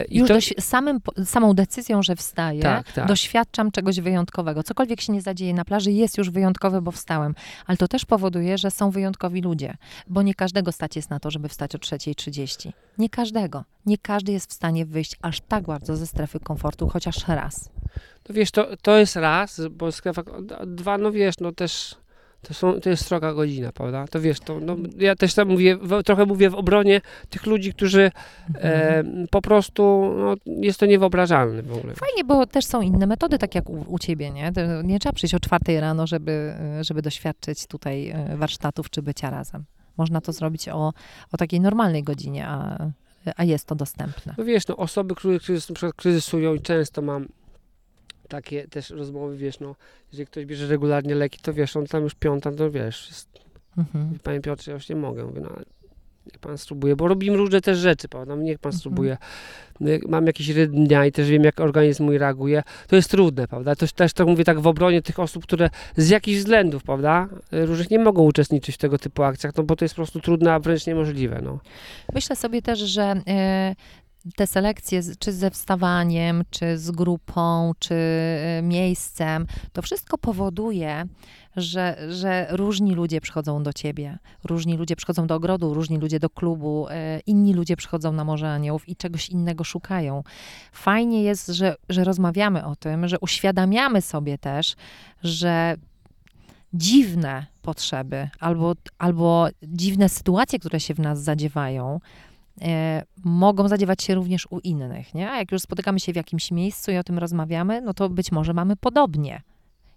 I Już to, samym, samą decyzją, że wstaję, Tak, tak. doświadczam czegoś wyjątkowego. Cokolwiek się nie zadzieje na plaży, jest już wyjątkowe, bo wstałem. Ale to też powoduje, że są wyjątkowi ludzie, bo nie każdego stać jest na to, żeby wstać o 3.30. Nie każdego. Nie każdy jest w stanie wyjść aż tak bardzo ze strefy komfortu, chociaż raz. To wiesz, to, to jest raz, bo sklepa, dwa, no wiesz, no też to, są, to jest sroga godzina, prawda? To wiesz, to, no, ja też tam mówię, w, trochę mówię w obronie tych ludzi, którzy e, po prostu, no, jest to niewyobrażalne w ogóle. Fajnie, bo też są inne metody, tak jak u, u ciebie, nie? Nie trzeba przyjść o czwartej rano, żeby, żeby doświadczyć tutaj e, warsztatów czy bycia razem. Można to zrobić o, o takiej normalnej godzinie, a, a jest to dostępne. No wiesz, no osoby, które kryzys, na przykład kryzysują i często mam takie też rozmowy, wiesz, no, jeżeli ktoś bierze regularnie leki, to wiesz, on tam już piąta, to wiesz, jest, Mhm. panie Piotrze, ja już nie mogę, mówię, no, ale niech pan spróbuje, bo robimy różne też rzeczy, prawda, niech pan Mhm. spróbuje. No, Mam jakiś rytm dnia i też wiem, jak organizm mój reaguje. To jest trudne, prawda, to też tak mówię tak w obronie tych osób, które z jakichś względów, prawda, różnych nie mogą uczestniczyć w tego typu akcjach, no bo to jest po prostu trudne, a wręcz niemożliwe, no. Myślę sobie też, że e, te selekcje, czy ze wstawaniem, czy z grupą, czy e, miejscem, to wszystko powoduje, że, że różni ludzie przychodzą do ciebie, różni ludzie przychodzą do ogrodu, różni ludzie do klubu, e, inni ludzie przychodzą na Morze Aniołów i czegoś innego szukają. Fajnie jest, że, że rozmawiamy o tym, że uświadamiamy sobie też, że dziwne potrzeby albo, albo dziwne sytuacje, które się w nas zadziewają, mogą zadziewać się również u innych, nie? A jak już spotykamy się w jakimś miejscu i o tym rozmawiamy, no to być może mamy podobnie.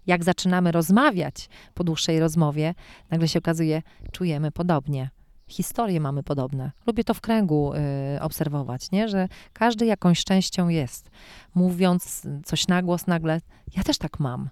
Jak zaczynamy rozmawiać po dłuższej rozmowie, nagle się okazuje, czujemy podobnie. Historie mamy podobne. Lubię to w kręgu y, obserwować, nie? że każdy jakąś częścią jest. Mówiąc coś na głos, nagle, ja też tak mam.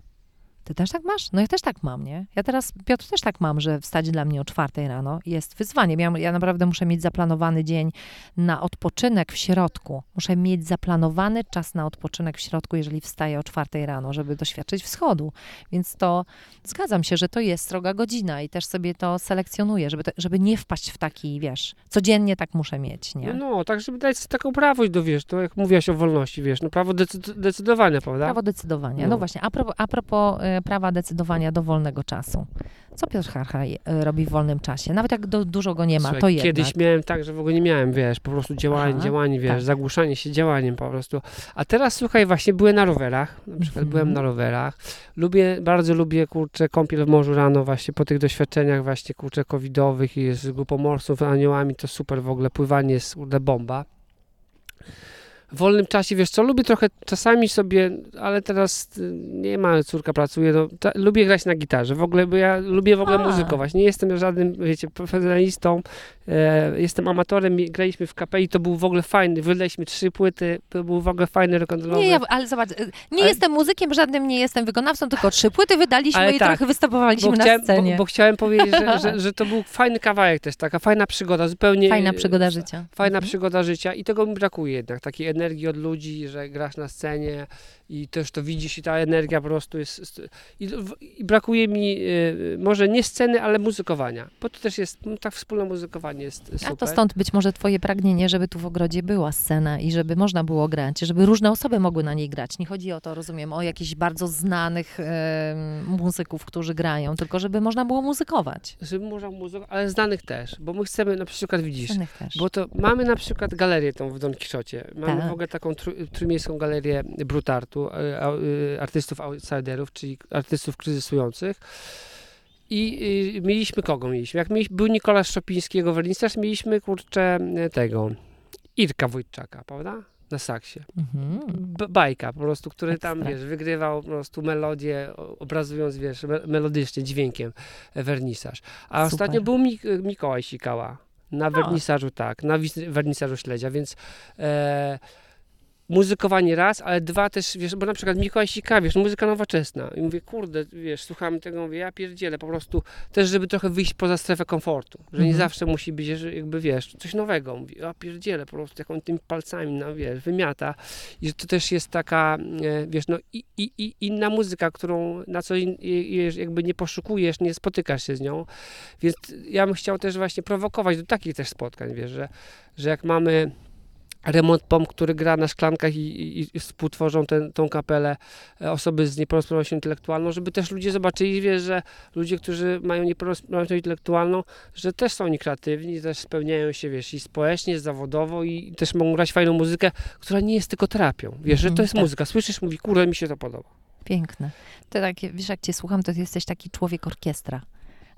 Ty też tak masz? No ja też tak mam, nie? Ja teraz, Piotr, też tak mam, że wstać dla mnie o czwartej rano jest wyzwanie. Ja, ja naprawdę muszę mieć zaplanowany dzień na odpoczynek w środku. Muszę mieć zaplanowany czas na odpoczynek w środku, jeżeli wstaję o czwartej rano, żeby doświadczyć wschodu. Więc to zgadzam się, że to jest sroga godzina i też sobie to selekcjonuję, żeby, to, żeby nie wpaść w taki, wiesz, codziennie tak muszę mieć, nie? No, tak, żeby dać sobie taką prawość do, wiesz, to jak mówiłaś o wolności, wiesz, no prawo decy- decydowania, prawda? Prawo decydowania. No, No. właśnie, a propos, a propos e, prawa decydowania do wolnego czasu. Co Piotr Harchaj e, robi w wolnym czasie? Nawet jak do, dużo go nie ma, Słuchaj, to jednak. Kiedyś miałem tak, że w ogóle nie miałem, wiesz, po prostu działanie, Aha, działanie, wiesz, tak. zagłuszanie się działaniem po prostu. A teraz, słuchaj, właśnie byłem na rowerach, na przykład Mhm. byłem na rowerach. Lubię, bardzo lubię, kurczę, kąpiel w morzu rano właśnie po tych doświadczeniach właśnie, kurczę, covidowych i z grupą morsów, aniołami, to super w ogóle, pływanie jest, kurde, bomba. W wolnym czasie, wiesz co, lubię trochę czasami sobie, ale teraz y, nie ma, córka pracuje, no, ta, lubię grać na gitarze, w ogóle, bo ja lubię w ogóle A. muzykować, nie jestem żadnym, wiecie, profesjonalistą, e, jestem amatorem, graliśmy w kapeli, to był w ogóle fajny, wydaliśmy trzy płyty, to był w ogóle fajny rock'n'rollowy. Nie, ja, ale zobacz, e, nie Ale- jestem muzykiem, żadnym nie jestem wykonawcą, tylko trzy płyty wydaliśmy Ale i tak, trochę występowaliśmy bo na chciałem, scenie. Bo, bo chciałem powiedzieć, że, że, że to był fajny kawałek też, taka fajna przygoda, zupełnie... Fajna e, przygoda życia. Fajna Mhm. przygoda życia i tego mi brakuje jednak, takiej energii od ludzi, że grasz na scenie i też to widzisz i ta energia po prostu jest... I, i brakuje mi y, może nie sceny, ale muzykowania, bo to też jest, no, tak wspólne muzykowanie jest super. A to stąd być może twoje pragnienie, żeby tu w ogrodzie była scena i żeby można było grać, żeby różne osoby mogły na niej grać. Nie chodzi o to, rozumiem, o jakichś bardzo znanych e, muzyków, którzy grają, tylko żeby można było muzykować. Żeby można muzykę, ale znanych też, bo my chcemy na przykład, widzisz, Znanych też. Bo to mamy na przykład galerię tą w Don Quixocie. Mamy Tak. w ogóle taką trójmiejską galerię Brutartu, e, a- e, artystów outsiderów, czyli artystów kryzysujących. I mieliśmy kogo mieliśmy? Jak mieliśmy, był Nikolas Szopińskiego Wernisterz, mieliśmy kurczę e, tego Irka Wojczaka, prawda? Na saksie. Mhm. Bajka po prostu, który tam, Ekstra. wiesz, wygrywał po prostu melodię, obrazując, wiesz, me melodycznie, dźwiękiem e, wernisaż. A Super. ostatnio był Mik- Mikołaj Sikała. Na wernisażu, tak, na wernisażu śledzia, więc e, muzykowanie raz, ale dwa też, wiesz, bo na przykład Mikołaj Sika, wiesz, muzyka nowoczesna. I mówię, kurde, wiesz, słucham tego, mówię, ja pierdzielę, po prostu też, żeby trochę wyjść poza strefę komfortu, że nie Mhm. zawsze musi być, że jakby, wiesz, coś nowego. Mówię, ja pierdzielę, po prostu jak on tymi palcami, no, wiesz, wymiata. I że to też jest taka, e, wiesz, no i, i, i inna muzyka, którą na co dzień jakby nie poszukujesz, nie spotykasz się z nią. Więc ja bym chciał też właśnie prowokować do takich też spotkań, wiesz, że, że jak mamy remont pomp, który gra na szklankach i, i, i współtworzą ten, tą kapelę e, osoby z niepełnosprawnością intelektualną, żeby też ludzie zobaczyli, wiesz, że ludzie, którzy mają niepełnosprawność intelektualną, że też są oni kreatywni, też spełniają się, wiesz, i społecznie, zawodowo i też mogą grać fajną muzykę, która nie jest tylko terapią. Wiesz, że Mhm, to jest tak. muzyka. Słyszysz, mówi, kurde, mi się to podoba. Piękne. To takie, wiesz, jak cię słucham, to jesteś taki człowiek orkiestra.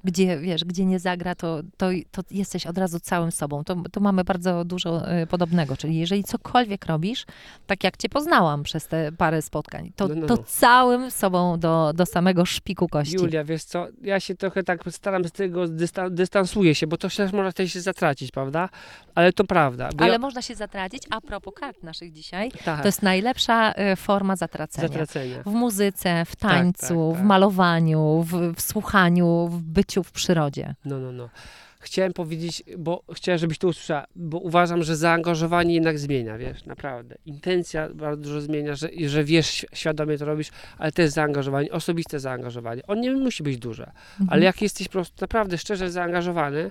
Gdzie, wiesz, gdzie nie zagra, to, to, to jesteś od razu całym sobą. To, to mamy bardzo dużo y, podobnego, czyli jeżeli cokolwiek robisz, tak jak cię poznałam przez te parę spotkań, to, No, no, to no. całym sobą do, do samego szpiku kości. Julia, wiesz co, ja się trochę tak staram z tego, dystan- dystansuję się, bo to też można też się zatracić, prawda? Ale to prawda. Ale ja, można się zatracić, a propos kart naszych dzisiaj, tak, to jest najlepsza y, forma zatracenia. zatracenia. W muzyce, w tańcu, tak, tak. w malowaniu, w, w słuchaniu, w byciu w przyrodzie. No, no, no. Chciałem powiedzieć, bo chciałem, żebyś to usłyszała, bo uważam, że zaangażowanie jednak zmienia, wiesz, naprawdę. Intencja bardzo dużo zmienia, że, że wiesz, świ- świadomie to robisz, ale to jest zaangażowanie, osobiste zaangażowanie. On nie musi być duże, Mhm. ale jak jesteś po prostu naprawdę szczerze zaangażowany,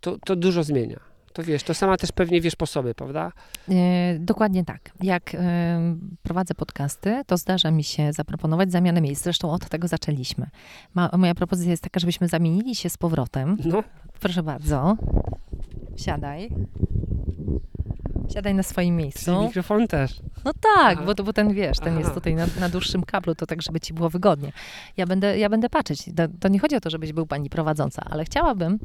to, to dużo zmienia. To wiesz, to sama też pewnie wiesz po sobie, prawda? E, dokładnie tak. Jak e, prowadzę podcasty, to zdarza mi się zaproponować zamianę miejsc. Zresztą od tego zaczęliśmy. Ma, moja propozycja jest taka, żebyśmy zamienili się z powrotem. No, Proszę bardzo. Siadaj. Siadaj na swoim czyli miejscu. mikrofon też. No tak, Aha. bo, bo ten wiesz, ten Aha. jest tutaj na, na dłuższym kablu, to tak, żeby ci było wygodnie. Ja będę, ja będę patrzeć. To, to nie chodzi o to, żebyś był pani prowadząca, ale chciałabym,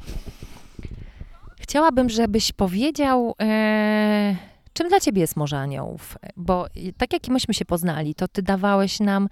chciałabym, żebyś powiedział, e, czym dla ciebie jest Morze Aniołów. Bo tak jak myśmy się poznali, to ty dawałeś nam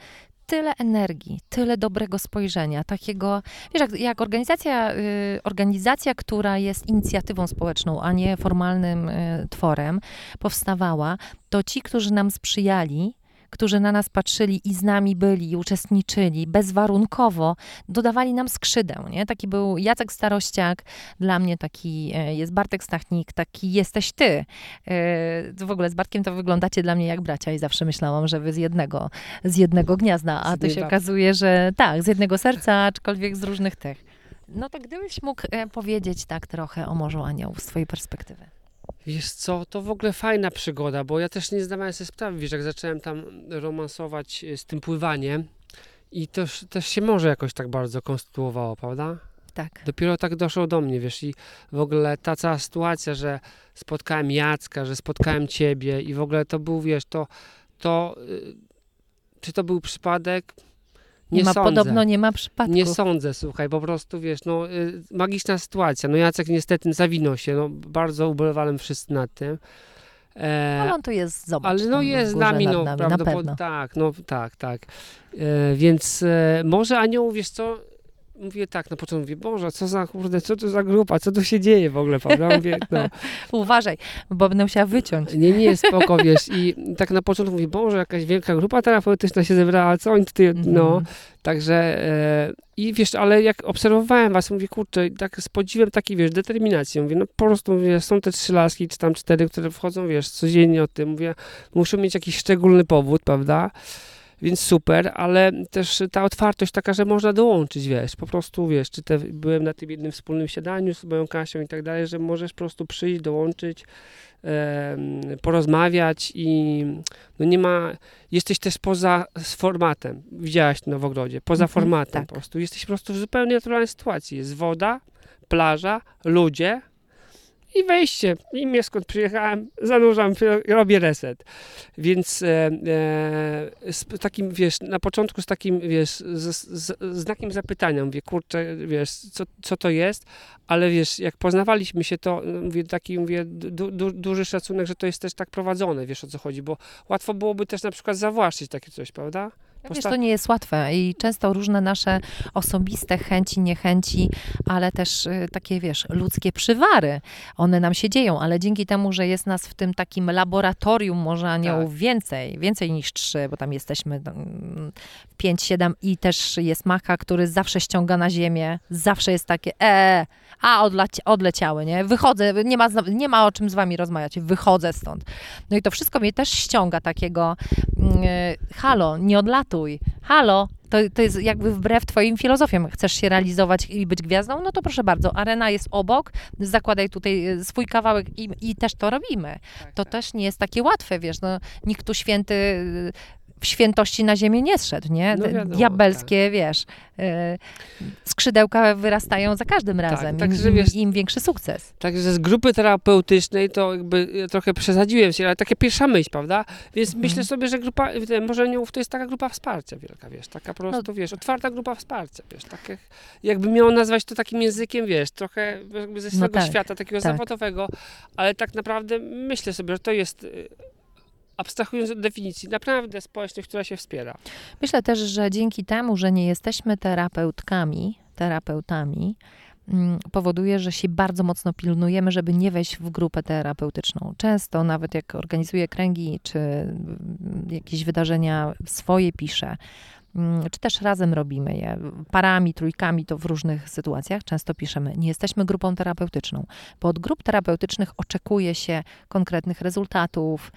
tyle energii, tyle dobrego spojrzenia, takiego, wiesz, jak, jak organizacja, y, organizacja, która jest inicjatywą społeczną, a nie formalnym y, tworem, powstawała, to ci, którzy nam sprzyjali, którzy na nas patrzyli i z nami byli, i uczestniczyli bezwarunkowo, dodawali nam skrzydeł, nie? Taki był Jacek Starościak, dla mnie taki e, jest Bartek Stachnik, taki jesteś ty. E, W ogóle z Bartkiem to wyglądacie dla mnie jak bracia i zawsze myślałam, że wy z jednego, z jednego gniazda, a tu się okazuje, że tak, z jednego serca, aczkolwiek z różnych tych. No to gdybyś mógł e, powiedzieć tak trochę o Morzu Aniołów z twojej perspektywy. Wiesz co, to w ogóle fajna przygoda, bo ja też nie zdawałem sobie sprawy, wiesz, jak zacząłem tam romansować e, z tym pływaniem i też, też się może jakoś tak bardzo konstytuowało, prawda? Tak. Dopiero tak doszło do mnie, wiesz, i w ogóle ta cała sytuacja, że spotkałem Jacka, że spotkałem ciebie i w ogóle to był, wiesz, to, to y, czy to był przypadek? Nie, Nie ma, sądzę. podobno nie ma przypadku. Nie sądzę, słuchaj, po prostu wiesz, no y, magiczna sytuacja. No Jacek niestety zawinął się, no bardzo ubolewałem wszyscy nad tym. E, Ale on tu jest, zobacz. ale no jest z nami, no nami, na prawdopodobnie tak, no tak, tak. E, więc e, może anioł, wiesz co, mówię tak, na początku mówię, Boże, co za, kurde, co to za grupa, co tu się dzieje w ogóle, prawda? Mówię, no, Uważaj, bo będę musiała wyciąć. nie, nie, spoko, wiesz, i tak na początku mówię, Boże, jakaś wielka grupa terapeutyczna się zebrała, co oni tutaj, no, Mhm. Także e, i wiesz, ale jak obserwowałem was, mówię, kurczę, tak z podziwem takiej, wiesz, determinacją, mówię, no po prostu, mówię, są te trzy laski, czy tam cztery, które wchodzą, wiesz, codziennie o tym, mówię, muszą mieć jakiś szczególny powód, prawda? Więc super, ale też ta otwartość taka, że można dołączyć, wiesz, po prostu, wiesz, czy te, byłem na tym jednym wspólnym siadaniu z moją Kasią i tak dalej, że możesz po prostu przyjść, dołączyć, porozmawiać i no nie ma, jesteś też poza z formatem, widziałaś to w ogrodzie, poza Mhm, formatem tak. po prostu, jesteś po prostu w zupełnie naturalnej sytuacji, jest woda, plaża, ludzie i wejście, i mnie skąd przyjechałem, zanurzam, robię reset, więc e, e, z takim, wiesz, na początku z takim, wiesz, z, z, znakiem zapytania, mówię, kurczę, wiesz, co, co to jest, ale wiesz, jak poznawaliśmy się, to no, mówię, taki, mówię, du, du, duży szacunek, że to jest też tak prowadzone, wiesz o co chodzi, bo łatwo byłoby też na przykład zawłaszczyć takie coś, prawda? Wiesz, to nie jest łatwe i często różne nasze osobiste chęci, niechęci, ale też y, takie, wiesz, ludzkie przywary, one nam się dzieją, ale dzięki temu, że jest nas w tym takim laboratorium może aniołów więcej, więcej niż trzy, bo tam jesteśmy mm, pięć, siedem i też jest Macha, który zawsze ściąga na ziemię, zawsze jest takie, e, a odleci, odleciały, nie? Wychodzę, nie ma, nie ma o czym z wami rozmawiać, wychodzę stąd. No i to wszystko mnie też ściąga takiego, halo, nie odlatuj, halo, to, to jest jakby wbrew twoim filozofiom. Chcesz się realizować i być gwiazdą? No to proszę bardzo, arena jest obok, zakładaj tutaj e, swój kawałek i, i też to robimy. Tak, To też nie jest takie łatwe, wiesz, no, nikt tu święty, w świętości na ziemię nie zszedł, nie? No wiadomo, Diabelskie, wiesz, e, skrzydełka wyrastają za każdym razem, tak, im, że im, wiesz- im większy sukces. Także z grupy terapeutycznej to jakby ja trochę przesadziłem się, ale takie pierwsza myśl, prawda? Więc Mhm. myślę sobie, że grupa e, morzeniów to jest taka grupa wsparcia wielka, wiesz, taka po No. prostu, wiesz, otwarta grupa wsparcia, wiesz, takie, jakby miało nazwać to takim językiem, wiesz, trochę jakby ze swojego tak, świata, takiego tak. zawodowego, ale tak naprawdę myślę sobie, że to jest, y, abstrahując od definicji, naprawdę społeczność, która się wspiera. Myślę też, że dzięki temu, że nie jesteśmy terapeutkami, terapeutami, mm, powoduje, że się bardzo mocno pilnujemy, żeby nie wejść w grupę terapeutyczną. Często, nawet jak organizuję kręgi, czy mm, jakieś wydarzenia swoje piszę, czy też razem robimy je, parami, trójkami, to w różnych sytuacjach często piszemy. Nie jesteśmy grupą terapeutyczną, bo od grup terapeutycznych oczekuje się konkretnych rezultatów.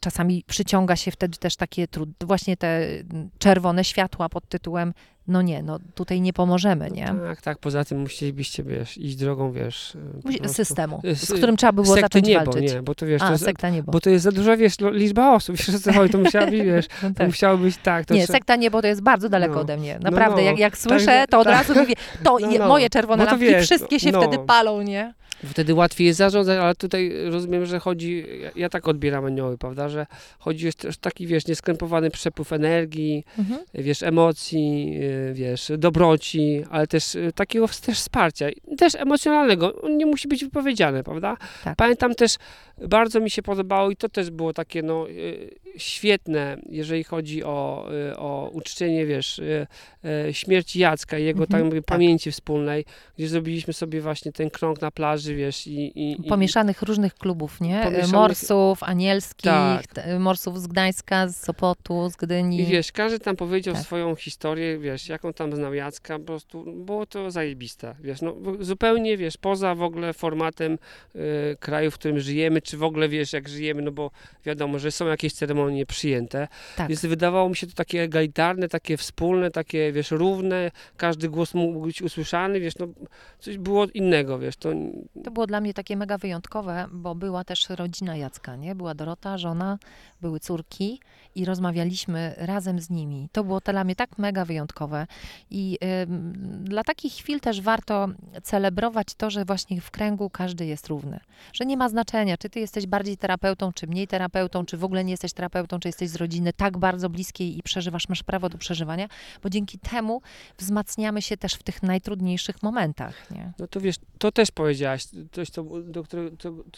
Czasami przyciąga się wtedy też takie trud, właśnie te mm, czerwone światła pod tytułem no nie, no tutaj nie pomożemy, nie? Tak, tak, poza tym musielibyście, wiesz, iść drogą, wiesz, prostu- Systemu, z którym trzeba było sekty zacząć niebo, walczyć. nie, bo to wiesz, A, to jest, sekta niebo. bo to jest za duża, wiesz, lo- liczba osób, wiesz co chodzi, to musiała być, wiesz, No to tak. musiało być tak. To Nie, trzeba- sekta niebo to jest bardzo daleko No. ode mnie. No, Naprawdę, no. jak, jak słyszę, to od tak. razu mówię, to No, je, no. moje czerwone lampki wiesz, wszystkie się no. wtedy palą, nie? Wtedy łatwiej jest zarządzać, ale tutaj rozumiem, że chodzi, ja, ja tak odbieram anioły, prawda, że chodzi o taki, wiesz, nieskrępowany przepływ energii, Mhm. wiesz, emocji, y, wiesz, dobroci, ale też y, takiego też wsparcia, też emocjonalnego. On nie musi być wypowiedziane, prawda? Tak. Pamiętam też, bardzo mi się podobało i to też było takie, no, y, świetne, jeżeli chodzi o, y, o uczczenie, wiesz, y, y, śmierci Jacka i jego Mhm, tam tak. pamięci wspólnej, gdzie zrobiliśmy sobie właśnie ten krąg na plaży, wiesz, i... i, i Pomieszanych różnych klubów, nie? Pomieszanych- Morsów, anielskich, Tak. morsów z Gdańska, z Sopotu, z Gdyni. I wiesz, każdy tam powiedział Tak. swoją historię, wiesz, jaką tam znał Jacka, po prostu było to zajebiste, wiesz, no zupełnie, wiesz, poza w ogóle formatem y, kraju, w którym żyjemy, czy w ogóle, wiesz, jak żyjemy, no bo wiadomo, że są jakieś ceremonie przyjęte, Tak. więc wydawało mi się to takie egalitarne, takie wspólne, takie, wiesz, równe, każdy głos mógł być usłyszany, wiesz, no coś było innego, wiesz, to To było dla mnie takie mega wyjątkowe, bo była też rodzina Jacka, nie? Była Dorota, żona, były córki i rozmawialiśmy razem z nimi. To było dla mnie tak mega wyjątkowe i ym, dla takich chwil też warto celebrować to, że właśnie w kręgu każdy jest równy. Że nie ma znaczenia, czy ty jesteś bardziej terapeutą, czy mniej terapeutą, czy w ogóle nie jesteś terapeutą, czy jesteś z rodziny tak bardzo bliskiej i przeżywasz, masz prawo do przeżywania, bo dzięki temu wzmacniamy się też w tych najtrudniejszych momentach, nie? No to wiesz, to też powiedziałaś, coś, co, do,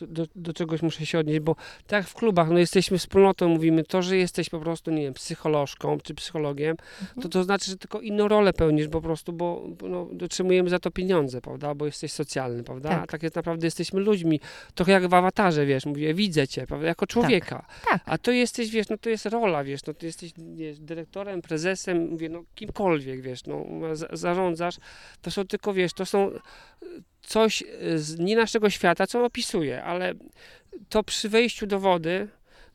do, do czegoś muszę się odnieść, bo tak w klubach, no jesteśmy wspólnotą, mówimy, to, że jesteś po prostu, nie wiem, psycholożką czy psychologiem, to to znaczy, że tylko inną rolę pełnisz po prostu, bo no, otrzymujemy za to pieniądze, prawda, bo jesteś socjalny, prawda, Tak. a tak jest naprawdę jesteśmy ludźmi, trochę jak w awatarze, wiesz, mówię, widzę cię, prawda, jako człowieka, Tak. a to jesteś, wiesz, no to jest rola, wiesz, no ty jesteś wiesz, dyrektorem, prezesem, mówię, no kimkolwiek, wiesz, no za- zarządzasz, to są tylko, wiesz, to są coś z nie naszego świata, co opisuje, ale to przy wejściu do wody,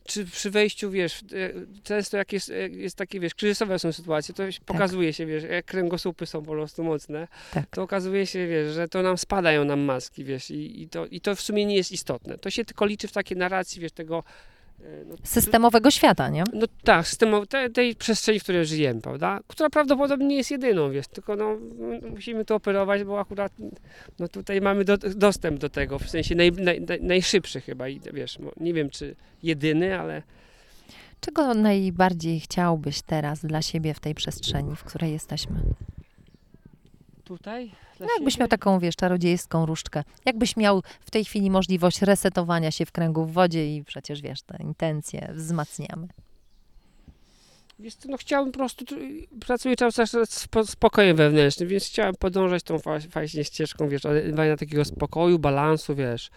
czy przy wejściu, wiesz, e, często jak jest, e, jest takie, wiesz, kryzysowe są sytuacje, to się pokazuje się, wiesz, jak kręgosłupy są po prostu mocne, Tak. to okazuje się, wiesz, że to nam spadają nam maski, wiesz, i, i, to, i to w sumie nie jest istotne. To się tylko liczy w takiej narracji, wiesz, tego... No, Systemowego świata, nie? no tak, systemu, te, tej przestrzeni, w której żyjemy, prawda? Która prawdopodobnie nie jest jedyną, wiesz, tylko no, musimy to operować, bo akurat no, tutaj mamy do, dostęp do tego, w sensie naj, naj, naj, najszybszy chyba i wiesz, nie wiem czy jedyny, ale Czego najbardziej chciałbyś teraz dla siebie w tej przestrzeni, w której jesteśmy? Tutaj dla No jakbyś siebie- miał taką, wiesz, czarodziejską różdżkę. Jakbyś miał w tej chwili możliwość resetowania się w kręgu w wodzie i przecież, wiesz, te intencje wzmacniamy. Wiesz co, no chciałbym po prostu, tu- pracuję cały czas z spo- spokojem wewnętrznym, więc chciałem podążać tą fa- właśnie ścieżką, wiesz, odnajdywania takiego spokoju, balansu, wiesz,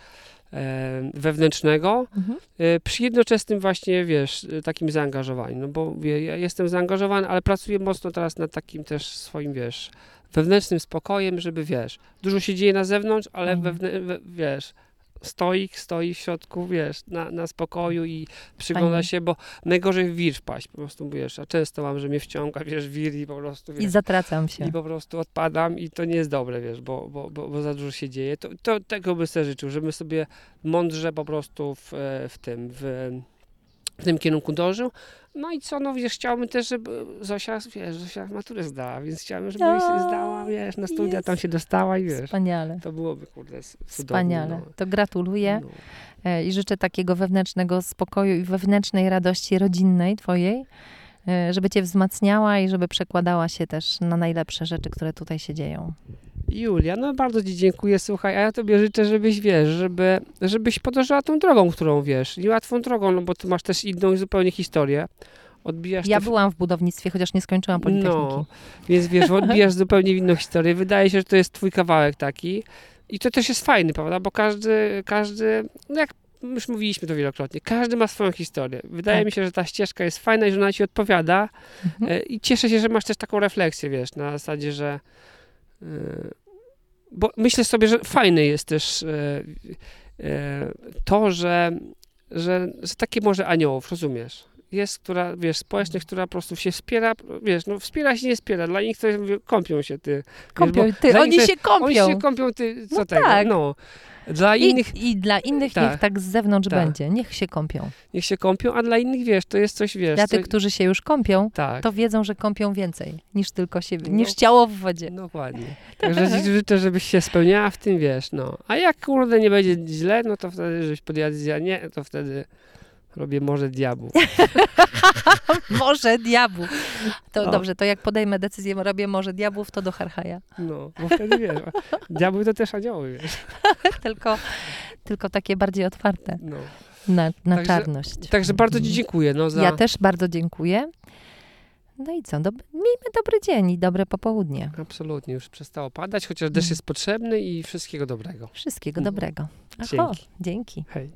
wewnętrznego, Mhm. e, przy jednoczesnym właśnie, wiesz, e, takim zaangażowaniu, no bo wie, ja jestem zaangażowany, ale pracuję mocno teraz nad takim też swoim, wiesz, wewnętrznym spokojem, żeby, wiesz, dużo się dzieje na zewnątrz, ale Mhm. wewnę, we, wiesz, stoik, stoi w środku, wiesz, na, na spokoju i przygląda Fajnie. się, bo najgorzej w wir wpaść, po prostu, wiesz, a często mam, że mnie wciąga, wiesz, wir i po prostu, wiesz, I zatracam się. i po prostu odpadam i to nie jest dobre, wiesz, bo, bo, bo, bo za dużo się dzieje. To, to tego bym sobie życzył, żeby sobie mądrze po prostu w, e, w tym, w, w tym kierunku dążył, No i co, no wiesz, chciałbym też, żeby Zosia, wiesz, Zosia maturę zdała, więc chciałem, żeby O, zdała, wiesz, na studia jest. tam się dostała i wiesz, Wspaniale. to byłoby, kurde, cudownie. Wspaniale. No. To gratuluję No. e, i życzę takiego wewnętrznego spokoju i wewnętrznej radości rodzinnej twojej, e, żeby cię wzmacniała i żeby przekładała się też na najlepsze rzeczy, które tutaj się dzieją. Julia, no bardzo Ci dziękuję, słuchaj, a ja Tobie życzę, żebyś, wiesz, żeby, żebyś podążała tą drogą, którą wiesz, niełatwą drogą, no bo Ty masz też inną zupełnie historię. Odbijasz Ja te- byłam w budownictwie, chociaż nie skończyłam Politechniki. No, więc wiesz, odbijasz zupełnie inną historię. Wydaje się, że to jest Twój kawałek taki i to też jest fajny, prawda, bo każdy, każdy, no jak już mówiliśmy to wielokrotnie, każdy ma swoją historię. Wydaje Tak. mi się, że ta ścieżka jest fajna i że ona Ci odpowiada Mhm. E, I cieszę się, że masz też taką refleksję, wiesz, na zasadzie, że. Bo myślę sobie, że fajne jest też e, e, to, że, że, że takie może aniołów, rozumiesz? Jest, która, wiesz, społeczność, która po prostu się wspiera, wiesz, no wspiera się, nie wspiera. Dla nich to mówię, kąpią się, ty. Kąpią, bo ty, oni nich się kąpią. Oni się kąpią, ty, co No tego, tak. no. Dla innych I, I dla innych Tak. niech tak z zewnątrz Tak. będzie. Niech się kąpią. niech się kąpią, a dla innych, wiesz, to jest coś, wiesz, Dla co, tych, którzy się już kąpią, tak. to wiedzą, że kąpią więcej niż tylko siebie, No. niż ciało w wodzie. Dokładnie. Także życzę, żebyś się spełniała w tym, wiesz, no. A jak kurde nie będzie źle, no to wtedy, żebyś podjadła, nie, to wtedy robię może diabłu. Może diabłów. To O. dobrze, to jak podejmę decyzję, robię może diabłów, to do Harhaja. No, bo wtedy wiesz, diabły to też anioły, wiesz. tylko, tylko takie bardziej otwarte No. na, na Także- czarność. Także bardzo ci dziękuję, no, za... Ja też bardzo dziękuję. No i co? Dob- miejmy dobry dzień i dobre popołudnie. Absolutnie, już przestało padać, chociaż deszcz jest potrzebny i wszystkiego dobrego. Wszystkiego No. dobrego. Aho, Dzięki. dzięki. Hej.